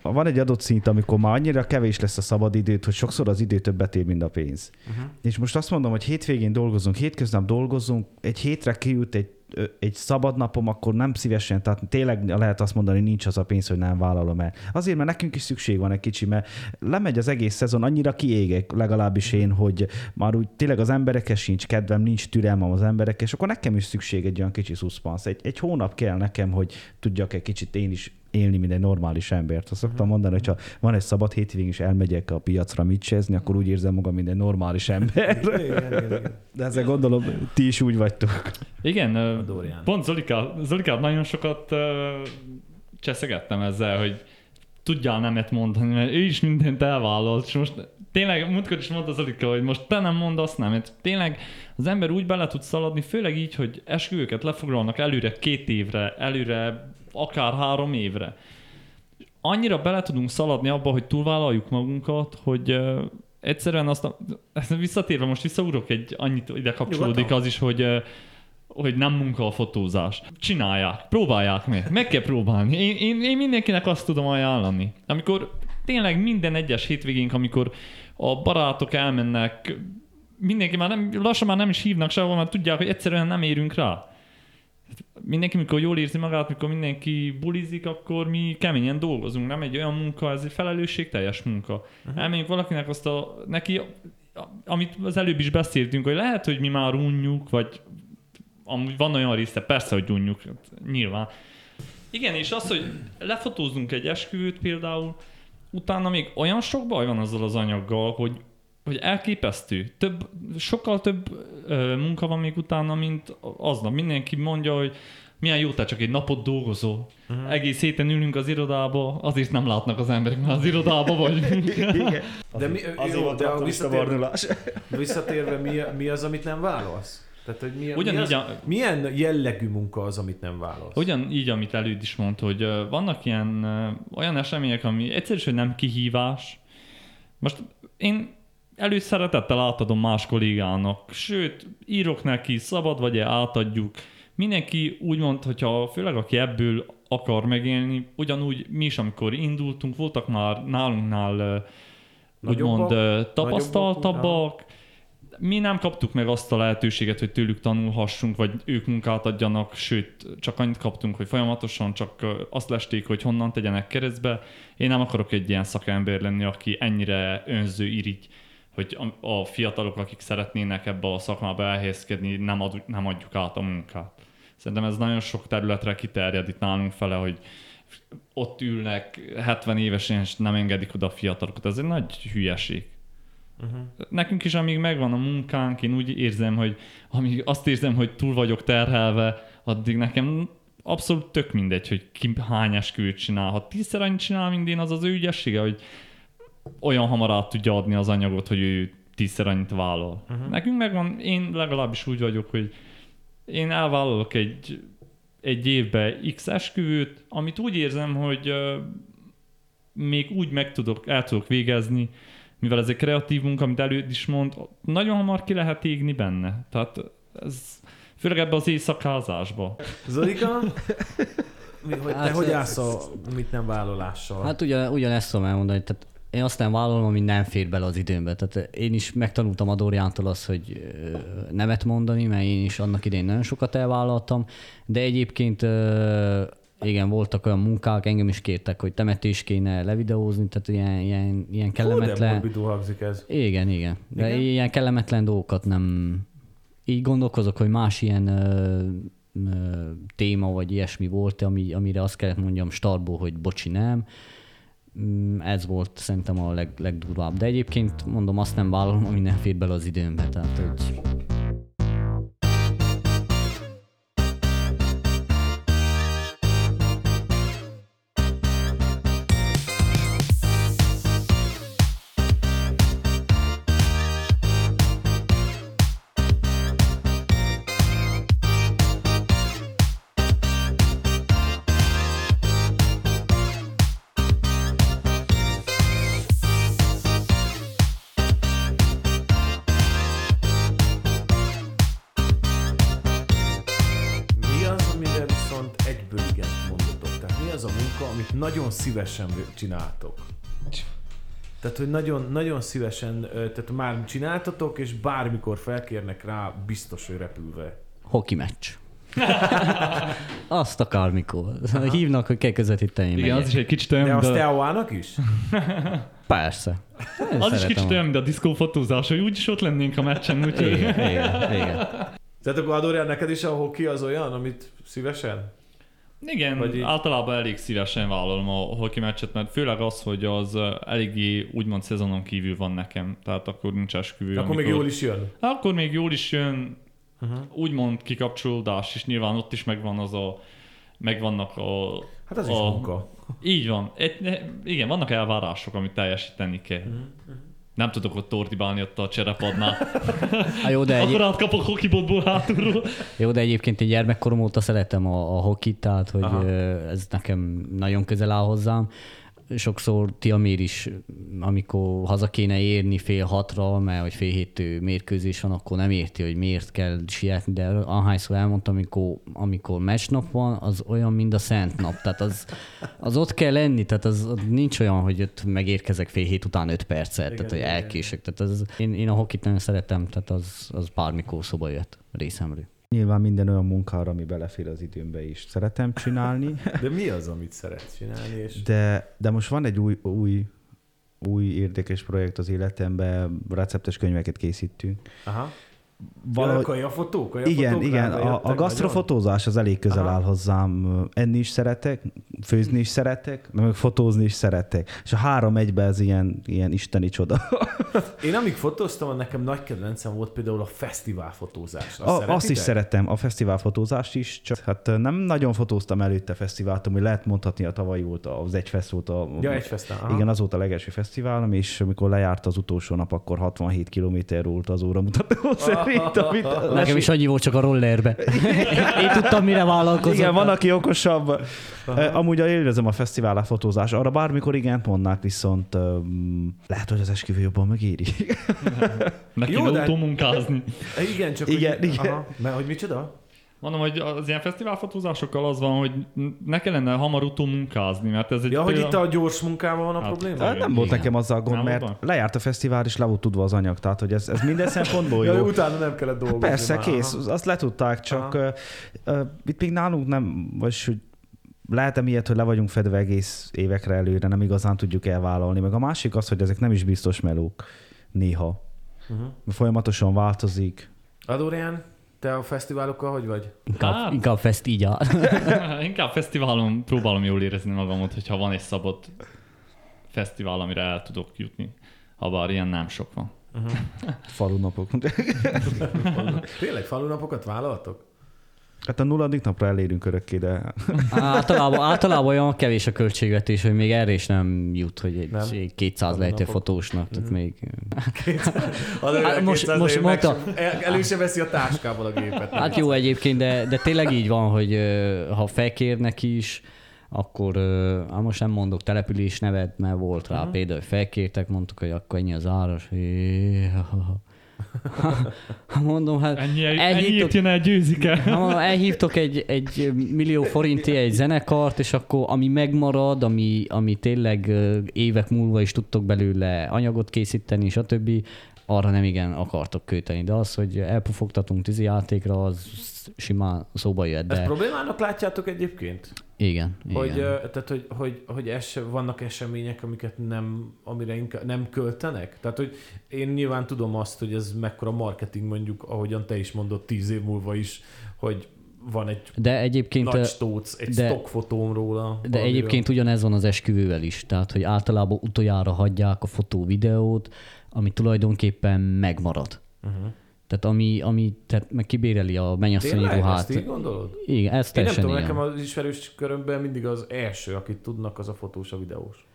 van egy adott szint, amikor már annyira kevés lesz a szabad időt, hogy sokszor az idő többet ér, mint a pénz. Uh-huh. És most azt mondom, hogy hétvégén dolgozunk, hétköznap dolgozunk, egy hétre kijut egy egy szabad napom, akkor nem szívesen, tehát tényleg lehet azt mondani, nincs az a pénz, hogy nem vállalom el. Azért, mert nekünk is szükség van egy kicsi, mert lemegy az egész szezon, annyira kiégek, legalábbis én, hogy már úgy tényleg az emberekhez sincs kedvem, nincs türelmem az emberek, és akkor nekem is szükség egy olyan kicsi szuszpansz. Egy, egy hónap kell nekem, hogy tudjak egy kicsit én is élni, mint egy normális embert. Azt szoktam mondani, hogy ha van egy szabad hétvégén, és elmegyek a piacra mit csezni, akkor úgy érzem magam, mint egy normális ember. De ezzel gondolom, ti is úgy vagytok. Igen, pont Zolika, Zolikát nagyon sokat cseszegettem ezzel, hogy tudjál nemet mondani, mert ő is mindent elvállalt, és most tényleg, múltkor is mondta Zolika, hogy most te nem mondasz, nem. Mert tényleg az ember úgy bele tud szaladni, főleg így, hogy esküvőket lefoglalnak előre két évre, előre akár három évre. Annyira bele tudunk szaladni abba, hogy túlvállaljuk magunkat, hogy egyszerűen azt, (laughs) visszatérve most visszaúrok egy, annyit ide kapcsolódik az is, hogy hogy nem munka a fotózás. Csinálják, próbálják meg, meg kell próbálni. Én, én, én mindenkinek azt tudom ajánlani. Amikor tényleg minden egyes hétvégénk, amikor a barátok elmennek, mindenki már nem, lassan már nem is hívnak sehova, mert tudják, hogy egyszerűen nem érünk rá. Mindenki, mikor jól érzi magát, mikor mindenki bulizik, akkor mi keményen dolgozunk. Nem egy olyan munka, ez egy felelősségteljes munka. Uh-huh. Elmegyünk valakinek azt a, neki, amit az előbb is beszéltünk, hogy lehet, hogy mi már unjuk, vagy amúgy van olyan része, persze, hogy unjuk, hát nyilván. Igen, és az, hogy lefotózunk egy esküvőt például, utána még olyan sok baj van azzal az anyaggal, hogy, hogy elképesztő. Több, sokkal több ö, munka van még utána, mint aznap. Mindenki mondja, hogy milyen jó, te csak egy napot dolgozol. Uh-huh. Egész héten ülünk az irodába, azért nem látnak az emberek, mert az irodába vagyunk. (laughs) Igen. De mi, Azért jó, van de a visszatérve, (laughs) visszatérve mi, mi az, amit nem válasz? Tehát, hogy mi, Ugyanígy mi az, a- milyen jellegű munka az, amit nem válasz? Ugyanígy, amit előd is mondta, hogy vannak ilyen olyan események, ami egyszerűen hogy nem kihívás. Most én előszeretettel átadom más kollégának, sőt, írok neki, szabad vagy átadjuk. Mindenki úgy mond, hogyha főleg aki ebből akar megélni, ugyanúgy mi is, amikor indultunk, voltak már nálunknál úgymond tapasztaltabbak, mi nem kaptuk meg azt a lehetőséget, hogy tőlük tanulhassunk, vagy ők munkát adjanak, sőt, csak annyit kaptunk, hogy folyamatosan csak azt lesték, hogy honnan tegyenek keresztbe. Én nem akarok egy ilyen szakember lenni, aki ennyire önző, irigy, hogy a, a fiatalok, akik szeretnének ebbe a szakmába elhelyezkedni, nem, ad, nem adjuk át a munkát. Szerintem ez nagyon sok területre kiterjed itt nálunk fele, hogy ott ülnek 70 évesen, és nem engedik oda a fiatalokat. Ez egy nagy hülyeség. Uh-huh. Nekünk is, amíg megvan a munkánk, én úgy érzem, hogy amíg azt érzem, hogy túl vagyok terhelve, addig nekem abszolút tök mindegy, hogy ki hány esküvőt csinál. Ha tízszer annyit csinál, mint én, az az ő ügyessége, hogy olyan hamar át tudja adni az anyagot, hogy ő tízszer annyit vállal. Uh-huh. Nekünk megvan, én legalábbis úgy vagyok, hogy én elvállalok egy, egy évbe x esküvőt, amit úgy érzem, hogy uh, még úgy meg tudok, el tudok végezni, mivel ez egy kreatív munka, amit előtt is mond, nagyon hamar ki lehet égni benne. Tehát ez főleg ebbe az éjszakázásba. Zolika? (laughs) Mi, hogy, te Hát, hogy állsz a mit nem vállalással? Hát ugyan, ugyanezt tudom elmondani, tehát én azt nem vállalom, ami nem fér bele az időmbe. Tehát én is megtanultam a Dóriántól azt, hogy ö, nemet mondani, mert én is annak idején nagyon sokat elvállaltam, de egyébként ö, igen, voltak olyan munkák, engem is kértek, hogy temetés kéne levideózni, tehát ilyen, ilyen, ilyen Hú, de kellemetlen... morbidul hangzik ez. Igen, igen. De Igen? ilyen kellemetlen dolgokat nem... Így gondolkozok, hogy más ilyen ö, ö, téma vagy ilyesmi volt, ami, amire azt kellett mondjam startból, hogy bocsi, nem. Mm, Ez volt szerintem a leg, legdurvább. De egyébként mondom, azt nem vállalom, ami nem fér bele az időmbe. Tehát, hogy szívesen csináltok? Tehát, hogy nagyon, nagyon szívesen, tehát már csináltatok, és bármikor felkérnek rá, biztos, hogy repülve. hoki meccs. azt akármikor. Hívnak, hogy kell közvetíteni. Igen, megyek. az is egy kicsit olyan, De azt a, teóának is? Persze. Én az is kicsit a- olyan, mint a diszkófotózás, hogy úgyis ott lennénk a meccsen, úgyhogy... Igen, igen, igen. Tehát akkor Adorján, neked is a hoki az olyan, amit szívesen? Igen, Vagy így- általában elég szívesen vállalom a hoki meccset, mert főleg az, hogy az eléggé úgymond szezonon kívül van nekem, tehát akkor nincs esküvő. Akkor még jól is jön. Akkor még jól is jön, Uh-huh. úgymond kikapcsolódás, és nyilván ott is megvan az a megvannak a... Hát az is a, munka. Így van. Ne- igen, vannak elvárások, amit teljesíteni kell. Nem tudok ott tordibálni ott a cserepadnál. (laughs) Há, jó, de egy, Akkor átkapok hokibotból hátulról. jó, de egyébként én gyermekkorom óta szeretem a, a hokit, tehát hogy Aha. ez nekem nagyon közel áll hozzám. Sokszor Tiamér is, amikor haza kéne érni fél hatra, mert hogy fél héttől mérkőzés van, akkor nem érti, hogy miért kell sietni, de ahányszor elmondtam, amikor, amikor meccsnap van, az olyan, mint a szent nap. Tehát az, az ott kell lenni, tehát az, az nincs olyan, hogy ott megérkezek fél hét után öt percet, tehát hogy igen, igen. elkések. Tehát az, én, én a hokit nagyon szeretem, tehát az, az bármikor szoba jött részemről. Nyilván minden olyan munkára, ami belefér az időmbe is szeretem csinálni, (laughs) De mi az, amit szeretsz csinálni? És... de, de most van egy új, új, új érdekes projekt az életemben, receptes könyveket készítünk. Aha. Valahogy- Ja, a fotók, a Igen, igen, a, a gasztrofotózás az elég közel Aha. áll hozzám. Enni is szeretek, főzni is szeretek, meg fotózni is szeretek. És a három egybe ez ilyen, ilyen isteni csoda. (laughs) Én amíg fotóztam, nekem nagy kedvencem volt például a fesztivál fotózás. Azt, A, azt is szeretem, a fesztivál fotózást is, csak hát nem nagyon fotóztam előtte fesztivált, ami lehet mondhatni a tavalyi volt, az Egyfest volt a... Ja, egy fesztivál. aha. Igen, az volt a legelső fesztiválom, és amikor lejárt az utolsó nap, akkor 67 km volt az óramutató szerint, amit Nekem is annyi volt csak a rollerbe. Én tudtam, mire vállalkozom. Igen, van, aki okosabb. Aha. Amúgy élvezem a fesztivál a fotózás. Arra bármikor igent mondnák, viszont um, lehet, hogy az esküvő jobban megéri. Jó, Jó, de- autómunkázni. Igen, csak Igen, hogy... igen. Aha, mert hogy micsoda? Mondom, hogy az ilyen fesztiválfotózásokkal az van, hogy ne kellene hamar utómunkázni, mert ez egy Ja, hogy itt a gyors munkában van a Hát, probléma? igen. nem volt igen. nekem azzal gond, Nem mert volt lejárt a fesztivál, és le volt tudva az anyag. Tehát, hogy ez, ez minden szempontból (laughs) Ja, jó. utána nem kellett dolgozni. Persze, már, kész, aha. azt letudták, csak uh, uh, itt még nálunk nem, vagy hogy lehet emiatt, hogy le vagyunk fedve egész évekre előre, nem igazán tudjuk elvállalni. Meg a másik az, hogy ezek nem is biztos melók néha. Uh-huh. Folyamatosan változik. Adorian, te a fesztiválokkal hogy vagy? Inkább, Hát. inkább fest így áll. (laughs) Inkább fesztiválon próbálom jól érezni magamat, hogyha van egy szabad fesztivál, amire el tudok jutni. Ha bár ilyen nem sok van. Falunapok. Tényleg falunapokat vállaltok? Hát a nulladik napra elérünk örökké, de Általában, általában olyan kevés a költségvetés, hogy még erre is nem jut, hogy egy, Nem? egy 200 lejtő fotósnak, tehát még... Adorian Hát most- 200 most mondta- sem- el- Elő se veszi a táskából a gépet. Hát jó egyébként, de, de tényleg így van, hogy ha felkérnek is, akkor, hát most nem mondok település nevet, mert volt rá uh-huh. például, hogy felkértek, mondtuk, hogy akkor ennyi az áras. Jé, Mondom, hát Ennyi, ennyiért elhívtok, jön el győzike. Hát mondom, elhívtok egy, egy millió forintért egy zenekart, és akkor ami megmarad, ami, ami tényleg évek múlva is tudtok belőle anyagot készíteni, stb., arra nem igen akartok költeni. De az, hogy elpufogtatunk tízi játékra, az simán szóba jött. Ezt De problémának látjátok egyébként? igen, igen. Hogy, ö, tehát, hogy, hogy, hogy es, vannak események, amiket nem, amire inkább nem költenek? Tehát, hogy én nyilván tudom azt, hogy ez mekkora marketing mondjuk, ahogyan te is mondod, tíz év múlva is, hogy van egy de egyébként, nagy stóc, egy de- stockfotóm róla. de egyébként ugyanez van az esküvővel is. Tehát, hogy általában utoljára hagyják a fotó videót, ami tulajdonképpen megmarad. Uh-huh. Tehát ami, ami tehát meg kibéreli a mennyasszonyi Tényleg? Ezt ruhát. így gondolod? Igen, ez Én nem tudom, ilyen. nekem az ismerős körömben mindig az első, akit tudnak, az a fotós, a videós.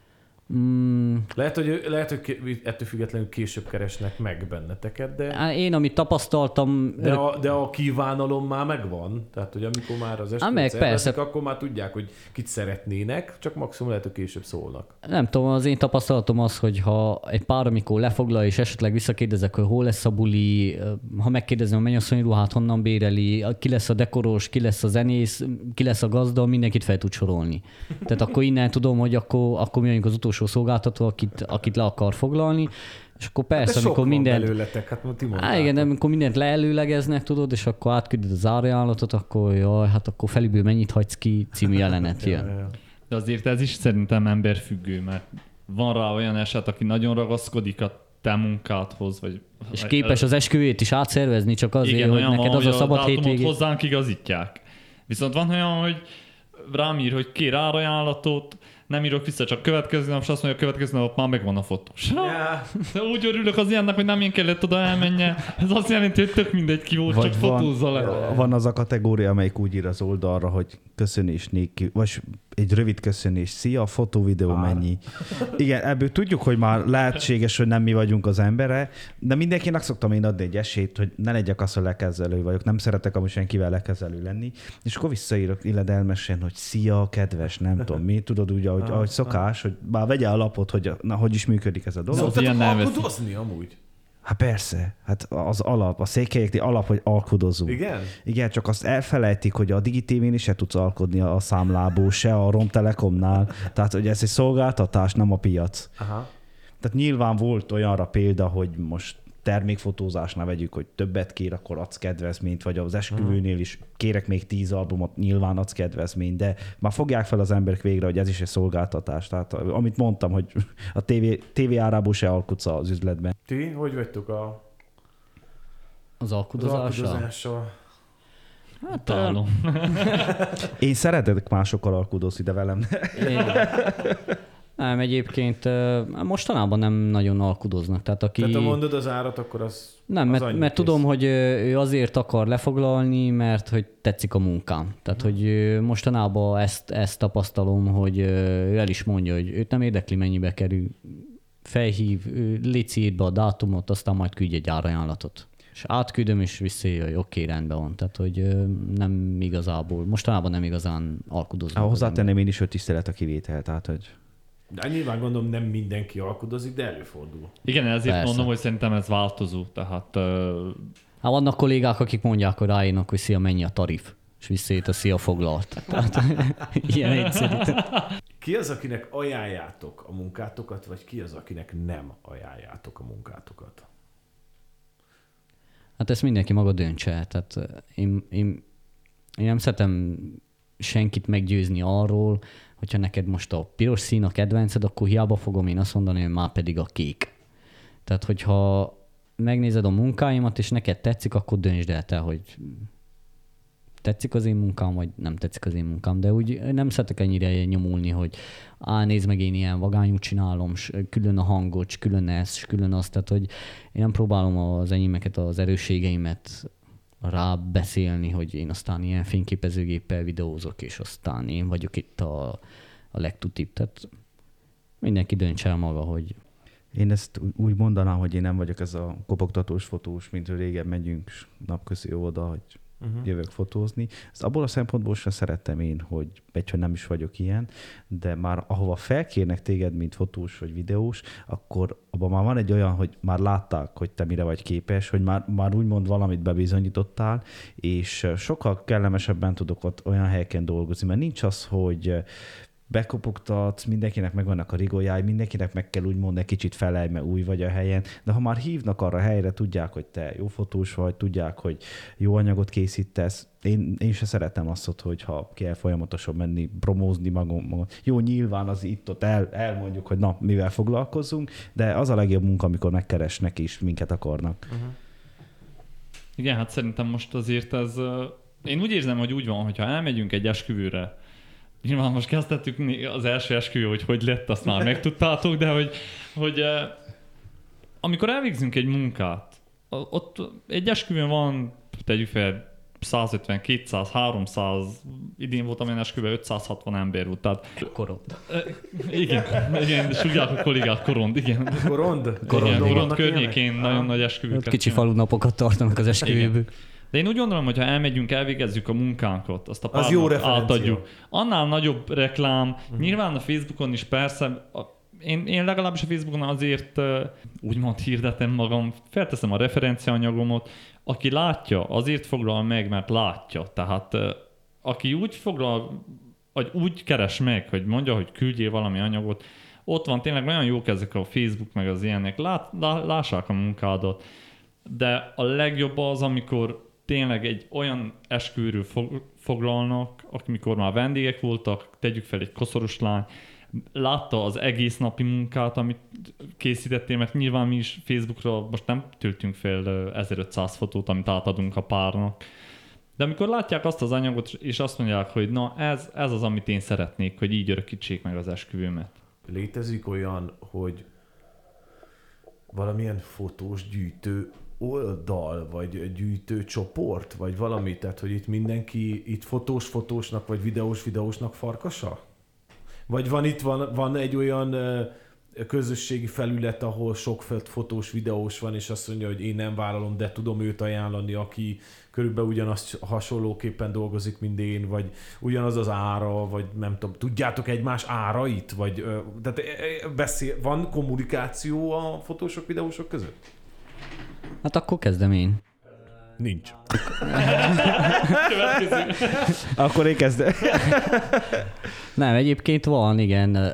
Mm, Lehet, hogy, lehet, hogy ettől függetlenül később keresnek meg benneteket, de, én, amit tapasztaltam, de, a, de a kívánalom már megvan. Tehát, hogy amikor már az esküvőt persze. akkor már tudják, hogy kit szeretnének, csak maximum lehet, hogy később szólnak. nem tudom, az én tapasztalatom az, hogy ha egy pár, amikor lefoglal, és esetleg visszakérdezek, hogy hol lesz a buli, ha megkérdezem a mennyasszonyi ruhát, honnan béreli, ki lesz a dekoros, ki lesz a zenész, ki lesz a gazda, mindenkit fel tud sorolni. Tehát akkor innen tudom, hogy akkor, akkor mi az utolsó szolgáltató, akit, akit le akar foglalni, és akkor De persze, sok amikor minden, belőletek, hát ti Á, igen, de amikor mindent leelőlegeznek, tudod, és akkor átküldöd az árajánlatot, akkor jaj, hát akkor feliből mennyit hagysz ki, című jelenet (laughs) jön. De azért ez is szerintem emberfüggő, mert van rá olyan eset, aki nagyon ragaszkodik a te munkádhoz, vagy És képes az esküvét is átszervezni, csak azért, Igen, hogy olyan neked van, az a szabad dátumot hétvégé. hozzánk igazítják. Viszont van olyan, hogy rám ír, hogy kér árajánlatot, nem írok vissza, csak következő nap, és azt mondja, a következő nap már megvan a fotós. Ja, De úgy örülök az ilyennek, hogy nem én kellett oda elmenje. Ez azt jelenti, hogy tök mindegy ki volt, csak fotózza le. van az a kategória, amelyik úgy ír az oldalra, hogy köszönés néki, vagy egy rövid köszönés, szia, fotó, videó, mennyi. Igen, ebből tudjuk, hogy már lehetséges, hogy nem mi vagyunk az embere, de mindenkinek szoktam én adni egy esélyt, hogy ne legyek az, hogy lekezelő vagyok, nem szeretek amúgy senkivel lekezelő lenni, és akkor visszaírok illedelmesen, hogy szia, kedves, nem tudom mi, tudod úgy, ahogy, ahogy szokás, hogy már vegye a lapot, hogy na, hogy is működik ez a dolog. szoktatok alkudozni amúgy? Hát persze, hát az alap, a székelyeknél alap, hogy alkudozunk. Igen? Igen, csak azt elfelejtik, hogy a digitévén is se tudsz alkodni a számlából, se a Romtelekomnál. Tehát, hogy ez egy szolgáltatás, nem a piac. Aha. Tehát nyilván volt olyanra példa, hogy most termékfotózásnál vegyük, hogy többet kér, akkor adsz kedvezményt, vagy az esküvőnél is kérek még tíz albumot, nyilván adsz kedvezményt, de már fogják fel az emberek végre, hogy ez is egy szolgáltatás. Tehát amit mondtam, hogy a tévé, tévé árából se alkudsz az üzletben. Ti hogy vagytok a, Az az alkudozással? alkudozással? Hát, Találom. (laughs) Én szeretek másokkal alkudozni, de velem ne. Én- Nem, egyébként mostanában nem nagyon alkudoznak. Tehát aki... Tehát ha mondod az árat, akkor az Nem, az mert, mert tudom, hogy ő azért akar lefoglalni, mert hogy tetszik a munkám. Tehát, hogy ö, mostanában ezt, ezt tapasztalom, hogy ő el is mondja, hogy őt nem érdekli, mennyibe kerül. Felhív, légy a dátumot, aztán majd küldj egy árajánlatot. És átküldöm, és visszaírja, hogy oké, rendben van. Tehát, hogy nem igazából, mostanában nem igazán alkudoznak. Ah, az hozzátenném én is, hogy tisztelet a kivétel. Tehát, hogy De nyilván gondolom nem mindenki alkudozik, de előfordul. Igen, ezért Persze. mondom, hogy szerintem ez változó. Tehát ö, Hát vannak kollégák, akik mondják, hogy ráírnak, hogy szia, mennyi a tarif, és visszaít a szia foglalt. (laughs) Tehát ilyen egyszerű. Ki az, akinek ajánljátok a munkátokat, vagy ki az, akinek nem ajánljátok a munkátokat? Hát ezt mindenki maga döntse. Tehát eh, én, én, én nem szeretem senkit meggyőzni arról, hogyha neked most a piros szín a kedvenced, akkor hiába fogom én azt mondani, hogy már pedig a kék. Tehát, hogyha megnézed a munkáimat, és neked tetszik, akkor döntsd el te, hogy tetszik az én munkám, vagy nem tetszik az én munkám. De úgy nem szeretek ennyire nyomulni, hogy á, nézd meg, én ilyen vagányút csinálom, s külön a hangot, s külön ez, s külön azt. Tehát, hogy én nem próbálom az enyémeket, az erősségeimet rábeszélni, hogy én aztán ilyen fényképezőgéppel videózok, és aztán én vagyok itt a, a legtutibb. Tehát mindenki döntse el maga, hogy Én ezt úgy mondanám, hogy én nem vagyok ez a kopogtatós fotós, mint hogy régen megyünk napközi oda, hogy uh-huh. jövök fotózni. Ezt abból a szempontból sem szerettem én, hogy egy, hogy nem is vagyok ilyen, de már ahova felkérnek téged, mint fotós vagy videós, akkor abban már van egy olyan, hogy már látták, hogy te mire vagy képes, hogy már, már úgymond valamit bebizonyítottál, és sokkal kellemesebben tudok ott olyan helyeken dolgozni, mert nincs az, hogy bekopogtatsz, mindenkinek megvannak a rigójái, mindenkinek meg kell úgymond egy kicsit felelj, mert új vagy a helyen, de ha már hívnak arra a helyre, tudják, hogy te jó fotós vagy, tudják, hogy jó anyagot készítesz, én, én se szeretem azt, hogy ha kell folyamatosan menni, promózni magam. magam. Jó, nyilván az itt-ott el, elmondjuk, hogy na, mivel foglalkozunk, de az a legjobb munka, amikor megkeresnek és minket akarnak. Igen, hát szerintem most azért ez... Én úgy érzem, hogy úgy van, hogyha elmegyünk egy esküvőre, nyilván most kezdtettük az első esküvő, hogy hogy lett, azt már megtudtátok, de hogy, hogy ö, amikor elvégzünk egy munkát, ott egy esküvőn van, tegyük fel, 150, 200, 300, idén voltam én esküvő, 560 ember volt, tehát korod. igen, igen, és a kollégák korond, igen. Korond? Igen, Korondon Korond környékén nagyon nagy esküvőket kicsi falunapokat tartanak az esküvőből. De én úgy gondolom, hogy ha elmegyünk, elvégezzük a munkánkat, azt a Az jó átadjuk. Annál nagyobb reklám, uh-huh. nyilván a Facebookon is persze, a, én, én legalábbis a Facebookon azért uh, úgymond hirdetem magam, felteszem a referenciaanyagomot, aki látja, azért foglal meg, mert látja. Tehát uh, aki úgy foglal, vagy úgy keres meg, hogy mondja, hogy küldjél valami anyagot, ott van tényleg olyan jók ezek a Facebook meg az ilyenek, Lát, lá, lássák a munkádat, de a legjobb az, amikor tényleg egy olyan esküvőről fog, foglalnak, amikor már vendégek voltak, tegyük fel egy koszoros lány, látta az egész napi munkát, amit készítettél, mert nyilván mi is Facebookra most nem töltünk fel ö, 1500 fotót, amit átadunk a párnak, De amikor látják azt az anyagot, és azt mondják, hogy na ez, ez az, amit én szeretnék, hogy így örökítsék meg az esküvőmet. Létezik olyan, hogy valamilyen fotós gyűjtő oldal, vagy gyűjtő csoport, vagy valami, tehát hogy itt mindenki itt fotós fotósnak, vagy videós videósnak farkasa? Vagy van itt van, van egy olyan közösségi felület, ahol sok fotós, videós van, és azt mondja, hogy én nem vállalom, de tudom őt ajánlani, aki körülbelül ugyanazt hasonlóképpen dolgozik, mint én, vagy ugyanaz az ára, vagy nem tudom, tudjátok egymás árait? Vagy, tehát beszél, van kommunikáció a fotósok, videósok között? Hát akkor kezdem én. Nincs. (laughs) Akkor én kezdem. Nem, egyébként van, igen.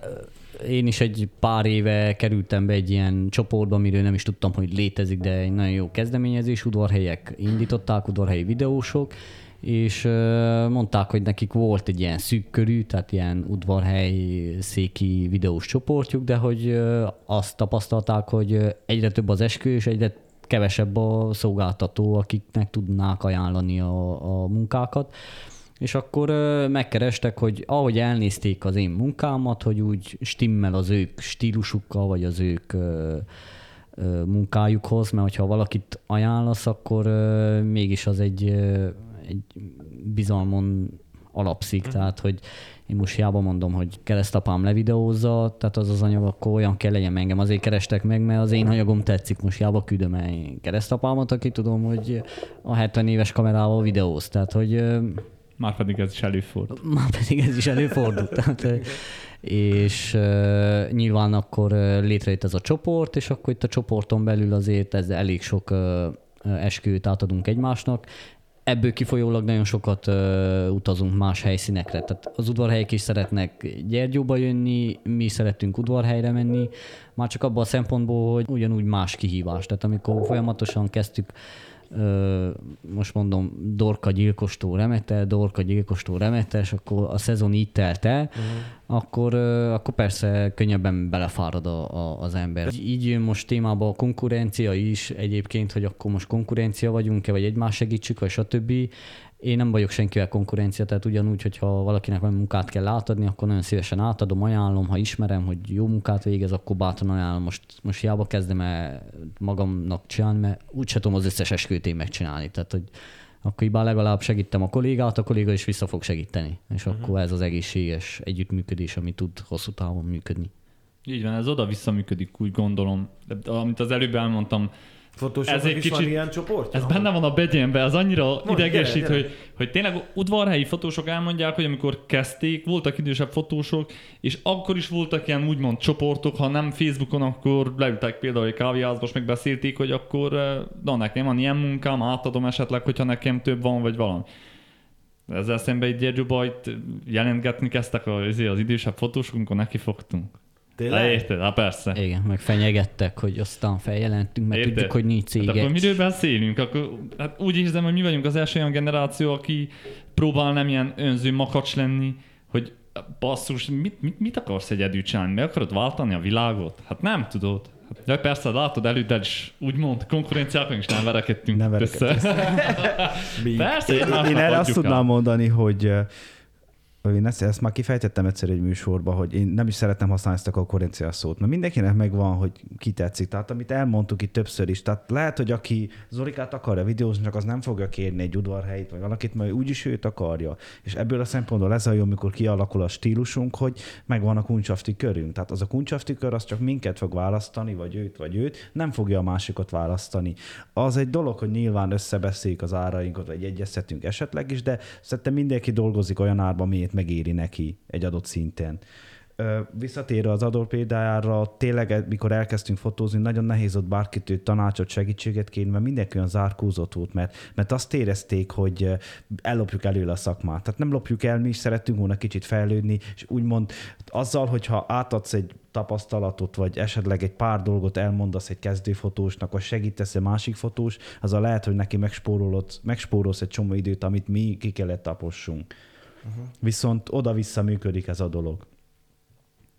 Én is egy pár éve kerültem be egy ilyen csoportba, amiről nem is tudtam, hogy létezik, de egy nagyon jó kezdeményezés, udvarhelyek indították, udvarhelyi videósok, és mondták, hogy nekik volt egy ilyen szűk körű, tehát ilyen udvarhely széki videós csoportjuk, de hogy azt tapasztalták, hogy egyre több az eskü, és egyre kevesebb a szolgáltató, akiknek tudnák ajánlani a, a munkákat. És akkor megkerestek, hogy ahogy elnézték az én munkámat, hogy úgy stimmel az ők stílusukkal, vagy az ők munkájukhoz, mert hogyha valakit ajánlasz, akkor mégis az egy, egy bizalmon alapszik, uh-huh. tehát hogy én most hiába mondom, hogy keresztapám levideózza, tehát az az anyag akkor olyan kell legyen engem. Azért kerestek meg, mert az én anyagom tetszik, most hiába küldöm el keresztapámat, aki tudom, hogy a 70 éves kamerával videóz. Tehát, hogy már pedig ez is előfordult. (laughs) Már pedig ez is előfordult. Tehát, és uh, nyilván akkor létrejött ez a csoport, és akkor itt a csoporton belül azért ez elég sok uh, esküvőt átadunk egymásnak ebből kifolyólag nagyon sokat uh, utazunk más helyszínekre. Tehát az udvarhelyek is szeretnek Gyergyóba jönni, mi szeretünk udvarhelyre menni, már csak abban a szempontból, hogy ugyanúgy más kihívás. Tehát amikor folyamatosan kezdtük most mondom, Dorka gyilkostó remete, Dorka gyilkostó remete, és akkor a szezon így telt el, uh-huh. akkor, akkor persze könnyebben belefárad a, a, az ember. Így jön most témába a konkurencia is egyébként, hogy akkor most konkurencia vagyunk-e, vagy egymás segítsük, vagy stb én nem vagyok senkivel konkurencia, tehát ugyanúgy, hogyha valakinek valami munkát kell átadni, akkor nagyon szívesen átadom, ajánlom, ha ismerem, hogy jó munkát végez, akkor bátran ajánlom. Most, most hiába kezdem el magamnak csinálni, mert úgyse tudom az összes esküvőt én megcsinálni. Tehát, hogy akkor így legalább segítem a kollégát, a kolléga is vissza fog segíteni. És uh-huh. akkor ez az egészséges együttműködés, ami tud hosszú távon működni. Így van, ez oda-vissza működik, úgy gondolom. De, amit az előbb elmondtam, ez egy kicsit, van ilyen csoport? Ez benne van a begyenben, az annyira Mondj, idegesít, gyere, gyere. Hogy, hogy tényleg udvarhelyi fotósok elmondják, hogy amikor kezdték, voltak idősebb fotósok, és akkor is voltak ilyen úgymond csoportok, ha nem Facebookon, akkor leültek például egy kávéházba, és megbeszélték, hogy akkor na nekem van ilyen munkám, átadom esetleg, hogyha nekem több van, vagy valami. Ezzel szemben egy Gyergyóba jelentgetni kezdtek az, az idősebb fotósok, amikor neki Tényleg? Érted? Hát persze. Igen, meg fenyegettek, hogy aztán feljelentünk, mert Érted? tudjuk, hogy nincs cég. Hát akkor miről beszélünk? Akkor, hát úgy érzem, hogy mi vagyunk az első olyan generáció, aki próbál nem ilyen önző makacs lenni, hogy basszus, mit, mit, mit akarsz egyedül csinálni? Meg akarod váltani a világot? Hát nem tudod. Hát, de persze, látod előtt is úgymond konkurenciákon is nem verekedtünk nem össze. (laughs) persze, én, én, én erre azt tudnám mondani, hogy én ezt, ezt már kifejtettem egyszer egy műsorban, hogy én nem is szeretem használni ezt a konkurencia szót, mert mindenkinek megvan, hogy ki tetszik. Tehát amit elmondtuk itt többször is, tehát lehet, hogy aki Zorikát akarja videózni, csak az nem fogja kérni egy udvarhelyit, vagy valakit, mert úgyis őt akarja. És ebből a szempontból ez a jó, amikor kialakul a stílusunk, hogy megvan a kuncsafti körünk. Tehát az a kuncsafti kör, az csak minket fog választani, vagy őt, vagy őt, nem fogja a másikat választani. Az egy dolog, hogy nyilván összebeszéljük az árainkat, vagy egyeztetünk esetleg is, de szerintem mindenki dolgozik olyan árban, miért megéri neki egy adott szinten. Visszatérve az adó példájára, tényleg, mikor elkezdtünk fotózni, nagyon nehéz ott bárkitől tanácsot, segítséget kérni, mert mindenki olyan zárkózott volt, mert, mert azt érezték, hogy ellopjuk előle a szakmát. Tehát nem lopjuk el, mi is szerettünk volna kicsit fejlődni, és úgymond azzal, hogyha átadsz egy tapasztalatot, vagy esetleg egy pár dolgot elmondasz egy kezdőfotósnak, vagy segítesz egy másik fotós, az a lehet, hogy neki megspórolsz egy csomó időt, amit mi ki kellett tapossunk. Uh-huh. Viszont oda-vissza működik ez a dolog.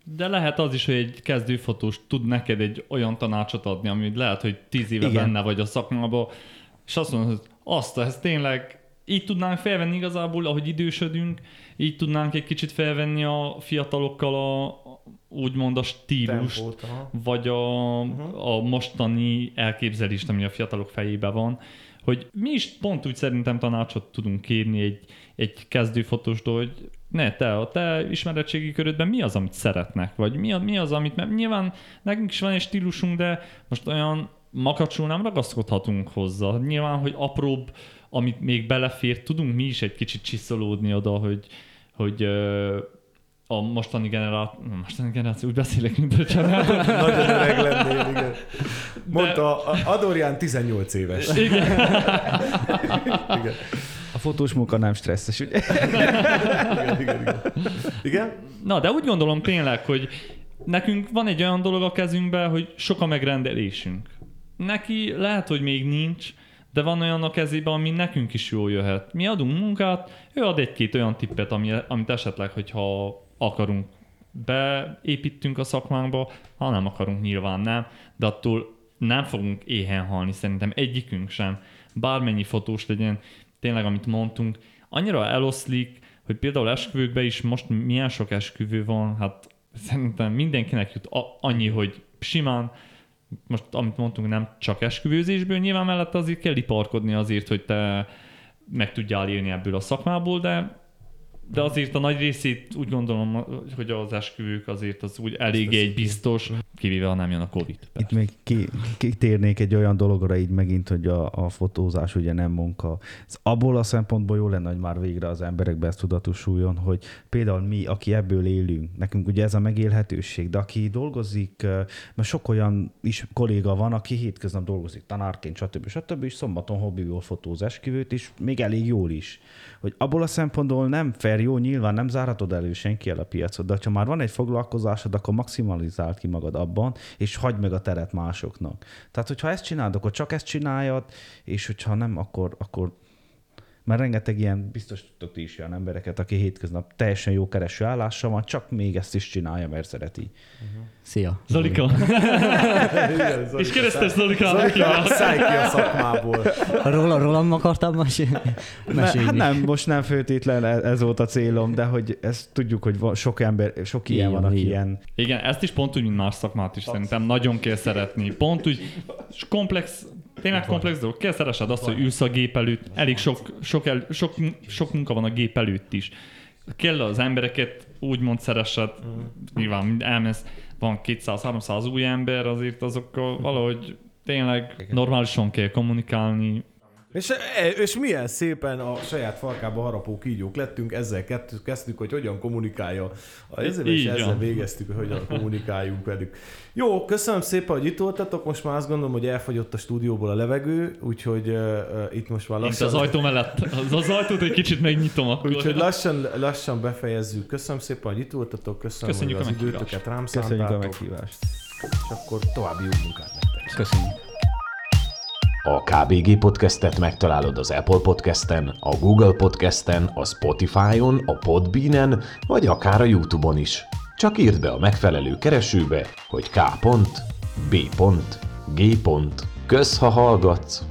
De lehet az is, hogy egy kezdőfotós tud neked egy olyan tanácsot adni, ami lehet, hogy tíz éve Igen. benne vagy a szakmában, és azt mondod, hogy azt, ez tényleg így tudnánk felvenni igazából, ahogy idősödünk, így tudnánk egy kicsit felvenni a fiatalokkal a, úgymond a stílus, Tempót, aha. vagy a, a mostani elképzelést, ami a fiatalok fejében van, hogy mi is pont úgy szerintem tanácsot tudunk kérni egy, egy kezdőfotóstól, hogy ne, te, a te ismeretségi körödben mi az, amit szeretnek, vagy mi, mi az, amit, mert nyilván nekünk is van egy stílusunk, de most olyan makacsul nem ragaszkodhatunk hozzá. Nyilván, hogy apróbb, amit még belefér, tudunk mi is egy kicsit csiszolódni oda, hogy, hogy a mostani generáció, mostani generáció, úgy beszélek, mint a család. (laughs) Nagyon öreg lennél, igen. Mondta, Adorján 18 éves. Igen. (laughs) Igen, fotós munka nem stresszes, ugye? igen, igen. Igen? igen? Na, de úgy gondolom tényleg, hogy nekünk van egy olyan dolog a kezünkben, hogy sok a megrendelésünk. Neki lehet, hogy még nincs, de van olyan a kezében, ami nekünk is jól jöhet. Mi adunk munkát, ő ad egy-két olyan tippet, ami, amit esetleg, hogyha akarunk beépítünk a szakmánkba, ha nem akarunk, nyilván nem, de attól nem fogunk éhen halni, szerintem egyikünk sem. Bármennyi fotós legyen, tényleg, amit mondtunk, annyira eloszlik, hogy például esküvőkben is most milyen sok esküvő van, hát szerintem mindenkinek jut annyi, hogy simán, most amit mondtunk, nem csak esküvőzésből, nyilván mellett azért kell iparkodni azért, hogy te meg tudjál élni ebből a szakmából, de de azért a nagy részét úgy gondolom, hogy az esküvők azért az úgy eléggé egy biztos, kivéve ha nem jön a Covid. Itt még ki, kitérnék egy olyan dologra így megint, hogy a, a fotózás ugye nem munka. Ez abból a szempontból jó lenne, hogy már végre az emberekbe ezt tudatosuljon, hogy például mi, aki ebből élünk, nekünk ugye ez a megélhetőség, de aki dolgozik, mert sok olyan is kolléga van, aki hétköznap dolgozik tanárként, stb. stb. és szombaton hobbiból fotóz esküvőt, és még elég jól is. Hogy abból a szempontból nem fair, jó, nyilván nem zárhatod elő senki el a piacot, de ha már van egy foglalkozásod, akkor maximalizáld ki magad abban, és hagyd meg a teret másoknak. Tehát, hogyha ezt csinálod, akkor csak ezt csináljad, és hogyha nem, akkor, akkor mert rengeteg ilyen, biztos tudtok ti is olyan embereket, aki hétköznap teljesen jó kereső állása van, csak még ezt is csinálja, mert szereti. Szia. Zolika. Igen, Zolika, És keresztes Zolika, hívják. szállj ki a szakmából. Róla, rólam akartam mesélni? Ne, mesélni. hát nem, most nem főtétlen ez, ez volt a célom, de hogy ezt tudjuk, hogy van, sok ember, sok ilyen van, aki ilyen Igen, ezt is pont úgy, mint más szakmát is szerintem nagyon kell szeretni. Pont úgy komplex, tényleg komplex dolog. Kell szeresed azt, hogy ülsz a gép előtt. Elég sok, sok, el, sok, sok munka van a gép előtt is. Kell az embereket úgymond szeressed. Nyilván elmész, van 200-300 új ember, azért azokkal (laughs) valahogy tényleg normálisan kell kommunikálni. És, e, és milyen szépen a saját farkába harapó kígyók lettünk, ezzel kezdtük, hogy hogyan kommunikálja. Ezzel és ezzel végeztük, hogy hogyan kommunikáljunk velük. Jó, köszönöm szépen, hogy itt voltatok. Most már azt gondolom, hogy elfogyott a stúdióból a levegő, úgyhogy uh, itt most már lassan... az ajtó mellett. Az, az ajtót egy kicsit megnyitom akkor. Úgyhogy lassan, lassan befejezzük. Köszönöm szépen, hogy itt voltatok, köszönöm, Köszönjük hogy a az időtöket rám Köszönjük a meghívást. és akkor további jó munkát nektek. Köszönjük. A KBG podcastet megtalálod az Apple podcasten, a Google podcasten, a Spotify-on, a Podbean-en, vagy akár a YouTube-on is. Csak írd be a megfelelő keresőbe, hogy K. B. G. Kösz, ha hallgatsz!